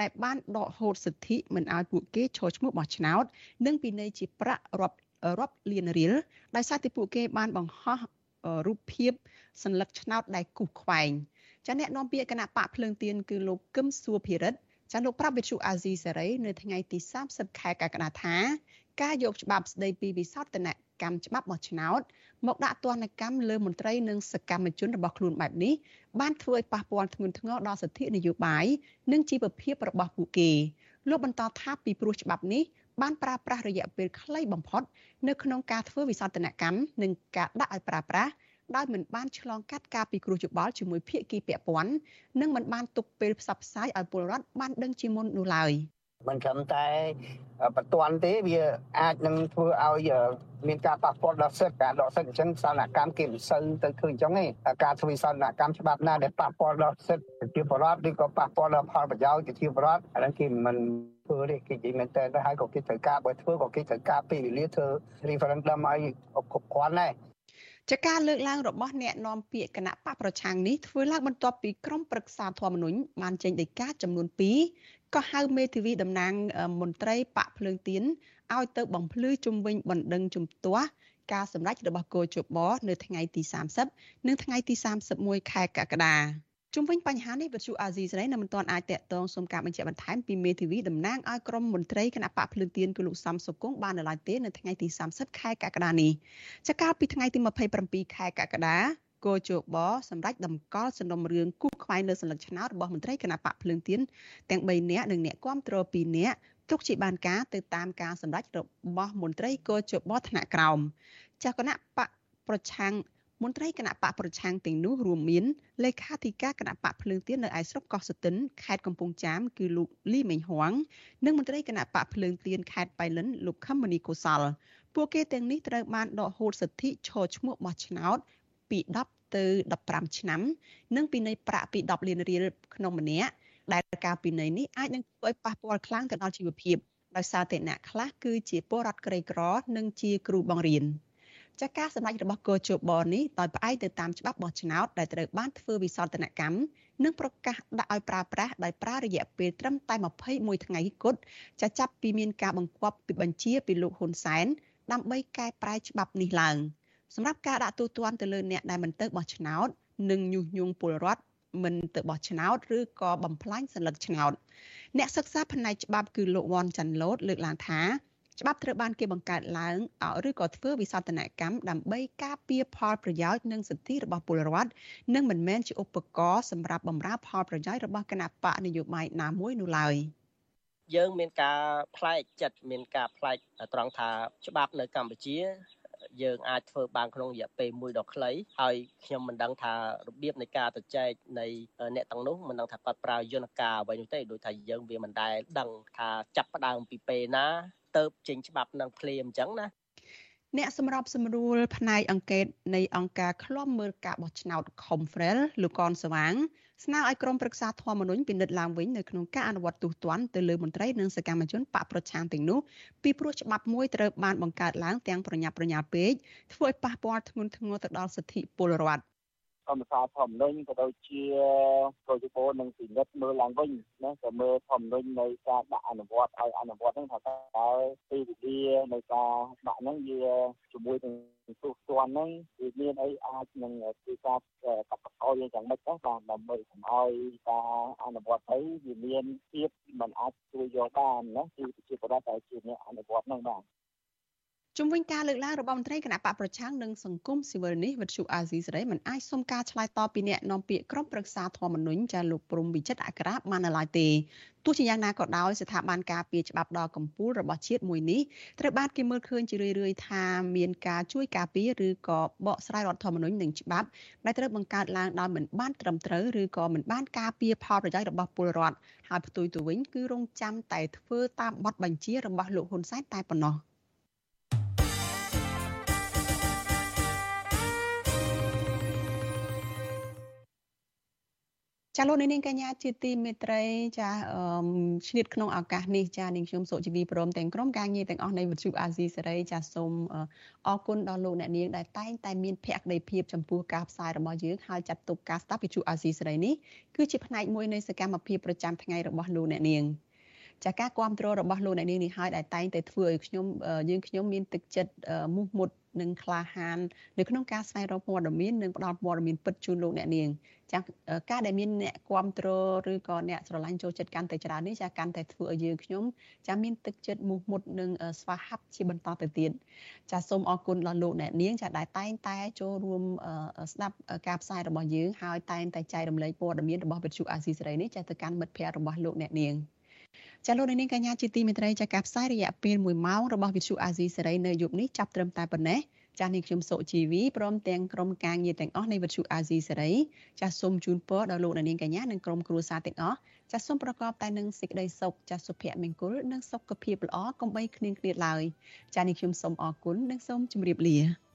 Speaker 1: ដែលបានដកហូតសិទ្ធិមិនឲ្យពួកគេឈរឈ្មោះបោះឆ្នោត និងពិន័យជាប្រាក់រាប់រាប់លានរៀលដោយសារតែពួកគេបានបង្ហោះ រូបភាពសัญลักษณ์ឆ្នោតដែលគូសខ្វែងចាអ្នកនាំពាក្យគណៈបកភ្លើងទៀនគឺលោកកឹមសួរភិរិទ្ធចាលោកប្រាប់វិទ្យុអាស៊ីសេរីនៅថ្ងៃទី30ខែកក្កដាថាការយកច្បាប់ស្ដីពីវិសោធនកម្មច្បាប់បោះឆ្នោតមកដាក់ទណ្ឌកម្មលើមន្ត្រីនិងសកម្មជនរបស់ខ្លួនបែបនេះបានធ្វើឲ្យប៉ះពាល់ធ្ងន់ធ្ងរដល់សិទ្ធិនយោបាយនិងជីវភាពរបស់ពួកគេលោកបន្តថាពីព្រោះច្បាប់នេះ បានប្រើប្រាស់រយៈពេលខ្លីបំផុតនៅក្នុងការធ្វើវិសោធនកម្មនិងការដាក់ឲ្យប្រើប្រាស់ដោយមិនបានឆ្លងកាត់ការពិគ្រោះយោបល់ជាមួយភាគីពាក់ព័ន្ធនិងមិនបានទុកពេលផ្សព្វផ្សាយឲ្យពលរដ្ឋបានដឹងជាមុននោះឡើយ
Speaker 13: មិនត្រឹមតែបន្ទាន់ទេវាអាចនឹងធ្វើឲ្យមានការប៉ះពាល់ដល់សិទ្ធិការដកសិទ្ធិអញ្ចឹងសន្នកម្មគេមិនសូវទៅឃើញអញ្ចឹងទេការធ្វើសន្នកម្មច្បាប់ណាដែលប៉ះពាល់ដល់សិទ្ធិប្រជាពលរដ្ឋឬក៏ប៉ះពាល់ដល់ផលប្រយោជន៍ប្រជាពលរដ្ឋអាហ្នឹងគេមិនធ្វើទេគេនិយាយមែនតើហើយក៏គេត្រូវការបើធ្វើក៏គេត្រូវការពេលវេលាធ្វើ referendum ឲ្យគ្រប់គ្រាន់ដែរ
Speaker 1: ចាការលើកឡើងរបស់អ្នកនាំពាក្យគណៈបកប្រឆាំងនេះធ្វើឡើងបន្ទាប់ពីក្រុមប្រឹក្សាធម្មនុញ្ញបានចេញដីកាចំនួន2 ក៏ហៅមេធាវីតំណាងមន្ត្រីបកភ្លើងទៀនឲ្យទៅបំភ្លឺជំវិញបណ្ដឹងជំទាស់ការសម្ដែងរបស់គោជបនៅថ្ងៃទី30និងថ្ងៃទី31ខែកក្កដាជុំវិញបញ្ហានេះវិទ្យុអាស៊ីសេរីនៅមិនទាន់អាចតាក់ទងសុំការបញ្ជាក់បន្ថែមពីមេធាវីតំណាងឲ្យក្រមមន្ត្រីគណៈបកភ្លើងទៀនគឺលោកសំសុគង្គបាននៅឡើយទេនៅថ្ងៃទី30ខែកក្កដានេះចាកាលពីថ្ងៃទី27ខែកក្កដា គោជបសម្រាប់តម្កល់សំណុំរឿងគូខ្វែងលើសន្លឹកឆ្នោតរបស់មន្ត្រីគណៈបកភ្លើងទៀនទាំង3នាក់និងអ្នកគាំទ្រ2នាក់ទុកជាបានការទៅតាមការសម្រេចរបស់មន្ត្រីគោជបថ្នាក់ក្រោមចាគណៈបកប្រឆាំងមន្ត្រីគណៈបកប្រឆាំងទាំងនោះរួមមានលេខាធិការគណៈបកភ្លើងទៀននៅឯស្រុកកោះស្ទឹនខេត្តកំពង់ចាមគឺលោកលីមេងហួងនិងមន្ត្រីគណៈបកភ្លើងទៀនខេត្តបៃលិនលោកខឹមមនីកុសល ពួកគេទាំងនេះត្រូវបានដកហូតសិទ្ធិឈរឈ្មោះបោះឆ្នោត ពី10ទៅ15ឆ្នាំ និងពិន័យប្រាក់ពី10លានរៀលក្នុងម្នាក់ដែលការពិន័យនេះអាចនឹងធ្វើឲ្យប៉ះពាល់ខ្លាំងទៅដល់ជីវភាពដោយសារតែអ្នកខ្លះគឺជាពលរដ្ឋក្រីក្រ និងជាគ្រូបង្រៀន។ចាការសម្ដែងរបស់កោជបនេះដោយផ្អែកទៅតាមច្បាប់បោះឆ្នោតដែលត្រូវបានធ្វើវិសោធនកម្មនិងប្រកាសដាក់ឲ្យប្រើប្រាស់ដោយប្រើរយៈពេលត្រឹមតែ21ថ្ងៃគត់ចាចាប់ពីមានការបង្គាប់ពីបញ្ជាពីលោកហ៊ុនសែនដើម្បីកែប្រែច្បាប់នេះឡើង សម្រាប់ការដាក់ទូទាត់ទៅលើអ្នកដែលមិនទៅបោះឆ្នោតនិងញុះញង់ពលរដ្ឋមិនទៅបោះឆ្នោតឬក៏បំផ្លាញសញ្ញាឆ្នោតអ្នកសិក្សាផ្នែកច្បាប់គឺលោកវ៉ាន់ចាន់ឡូតលើកឡើងថាច្បាប់ត្រូវបានគេបង្កើតឡើងឬក៏ធ្វើវិសោធនកម្មដើម្បីការពារផលប្រយោជន៍និងសិទ្ធិរបស់ពលរដ្ឋនិងមិនមែនជាឧបករណ៍សម្រាប់បម្រើផលប្រយោជន៍របស់គណៈបកនយោបាយណាមួយនោះឡើយ។
Speaker 14: យើងមានការផ្លែកចិត្តមានការផ្លែកត្រង់ថាច្បាប់នៅកម្ពុជា យើងអាចធ្វើបានក្នុងរយៈពេលមួយដ៏ខ្លីហើយខ្ញុំមិនដឹងថារបៀបនៃការទៅចែកនៃអ្នកទាំងនោះមិនដឹងថាគាត់ប្រើយន្តការអ្វីនោះទេដោយថាយើងវាមិនដែលដឹងថាចាប់ផ្ដើមពីពេលណាទៅចេញច្បាប់នឹងភ្លាមអញ្ចឹងណា
Speaker 1: អ្នកសម្របសម្រួលផ្នែកអង្កេតនៃអង្គការឃ្លាំមើលការបោះឆ្នោត Confrel លោកកនសវាង ស្នើឲ្យក្រមប្រឹក្សាធម្មនុញ្ញពិនិត្យឡើងវិញនៅក្នុងការអនុវត្តទូទាត់ទៅលើមន្ត្រីនិងសកម្មជនបកប្រឆាំងទាំងនោះពីព្រោះច្បាប់មួយត្រូវបានបង្កើតឡើងទាំងប្រញាប់ប្រញាល់ពេកធ្វើឲ្យប៉ះពាល់ធ្ងន់ធ្ងរទៅដល់សិទ្ធិពលរដ្ឋ
Speaker 15: កម្មសារធម្មនិញក៏ដូចជាប្រតិបត្តិនឹងពិនិត្យមើលឡើងវិញណាក៏មើលធម្មនិញនៃការដាក់អនុវត្តឲ្យអនុវត្តហ្នឹងថាតើពេលវេលានៃការដាក់ហ្នឹងវាជាមួយនឹងទូទាត់ហ្នឹងវាមានអីអាចនឹងធ្វើការកាត់បន្ថយយ៉ាងម៉េចដែរបាទដើម្បីកុំឲ្យការអនុវត្តទៅវាមានភាពមិនអាចជួយយកបានណាគឺជាប្រដាតែជាអ្នកអនុវត្តហ្នឹងបាទ
Speaker 1: ជំវិញការលើកឡើងរបស់មន្ត្រីគណៈបកប្រឆាំងនិងសង្គមស៊ីវិលនេះវិទ្យុអាស៊ីសេរីមិនអាចសុំការឆ្លើយតបពីអ្នកនាំពាក្យក្រុមប្រឹក្សាធម្មនុញ្ញចាលោកព្រំវិចិត្រអក្សរបាននៅឡើយទេទោះជាយ៉ាងណាក៏ដោយស្ថាប័នការពារច្បាប់ដ៏កម្ពុជារបស់ជាតិមួយនេះត្រូវបានគេមើលឃើញជារឿយៗថាមានការជួយការពារឬក៏បកស្រាយរដ្ឋធម្មនុញ្ញនិងច្បាប់ដែលត្រូវបង្កើតឡើងដោយមិនបានត្រឹមត្រូវឬក៏មិនបានការពារផលប្រយោជន៍របស់ពលរដ្ឋហើយផ្ទុយទៅវិញគឺរងចាំតែធ្វើតាមបទបញ្ជារបស់លោកហ៊ុនសែនតែប៉ុណ្ណោះ។ ចាលោកនាងកញ្ញាជាទីមេត្រីចាឆ្លៀតក្នុងឱកាសនេះចានាងខ្ញុំសុជីវីព្រមទាំងក្រុមការងារទាំងអស់នៃវិទ្យុអាស៊ីសេរីចាសូមអរគុណដល់លោកអ្នកនាងដែលតែងតែមានភក្ដីភាពចំពោះការផ្សាយរបស់យើងហើយចាត់ទុកការស្ដាប់វិទ្យុអាស៊ីសេរីនេះគឺជាផ្នែកមួយនៃសកម្មភាពប្រចាំថ្ងៃរបស់លោកអ្នកនាងចាការគ្រប់គ្រងរបស់លោកអ្នកនាងនេះហើយដែលតែងតែធ្វើឲ្យខ្ញុំយើងខ្ញុំមានទឹកចិត្តមុះមុត និងក្លាហាននៅក្នុងការស្វែងរកព័ត៌មាននិងផ្តល់ព័ត៌មានពិតជូនលោកអ្នកនាងចាការដែលមានអ្នកគ្រប់គ្រងឬក៏អ្នកស្រឡាញ់ចូលចិត្តកាន់តែច្រើននេះចាកាន់តែធ្វើឲ្យយើងខ្ញុំចាមានទឹកចិត្តមុះមុតនិងស្វាហាប់ជាបន្តទៅទៀតចាសូមអរគុណដល់លោកអ្នកនាងចាដែលតែងតែចូលរួមស្ដាប់ការផ្សាយរបស់យើងហើយតែងតែចែករំលែកព័ត៌មានរបស់វិទ្យុអាស៊ីសេរីនេះចាទៅកាន់មិត្តភ័ក្តិរបស់លោកអ្នកនាង ចាលោកនាងកញ្ញាជាទីមេត្រីចាការផ្សាយរយៈពេល1ម៉ោងរបស់វិទ្យុអាស៊ីសេរីនៅយប់នេះចាប់ត្រឹមតែប៉ុណ្ណេះចាស់នេះខ្ញុំសុជីវីព្រមទាំងក្រុមការងារទាំងអស់នៃវិទ្យុអាស៊ីសេរីចាស់សូមជូនពរដល់លោកនាងកញ្ញានិងក្រុមគ្រួសារទាំងអស់ចាស់សូមប្រកបតែនឹងសេចក្តីសុខចាស់សុភមង្គលនិងសុខភាពល្អកុំបីឃ្លៀងឃ្លាតឡើយចាស់នេះខ្ញុំសូមអរគុណនិងសូមជម្រាបលា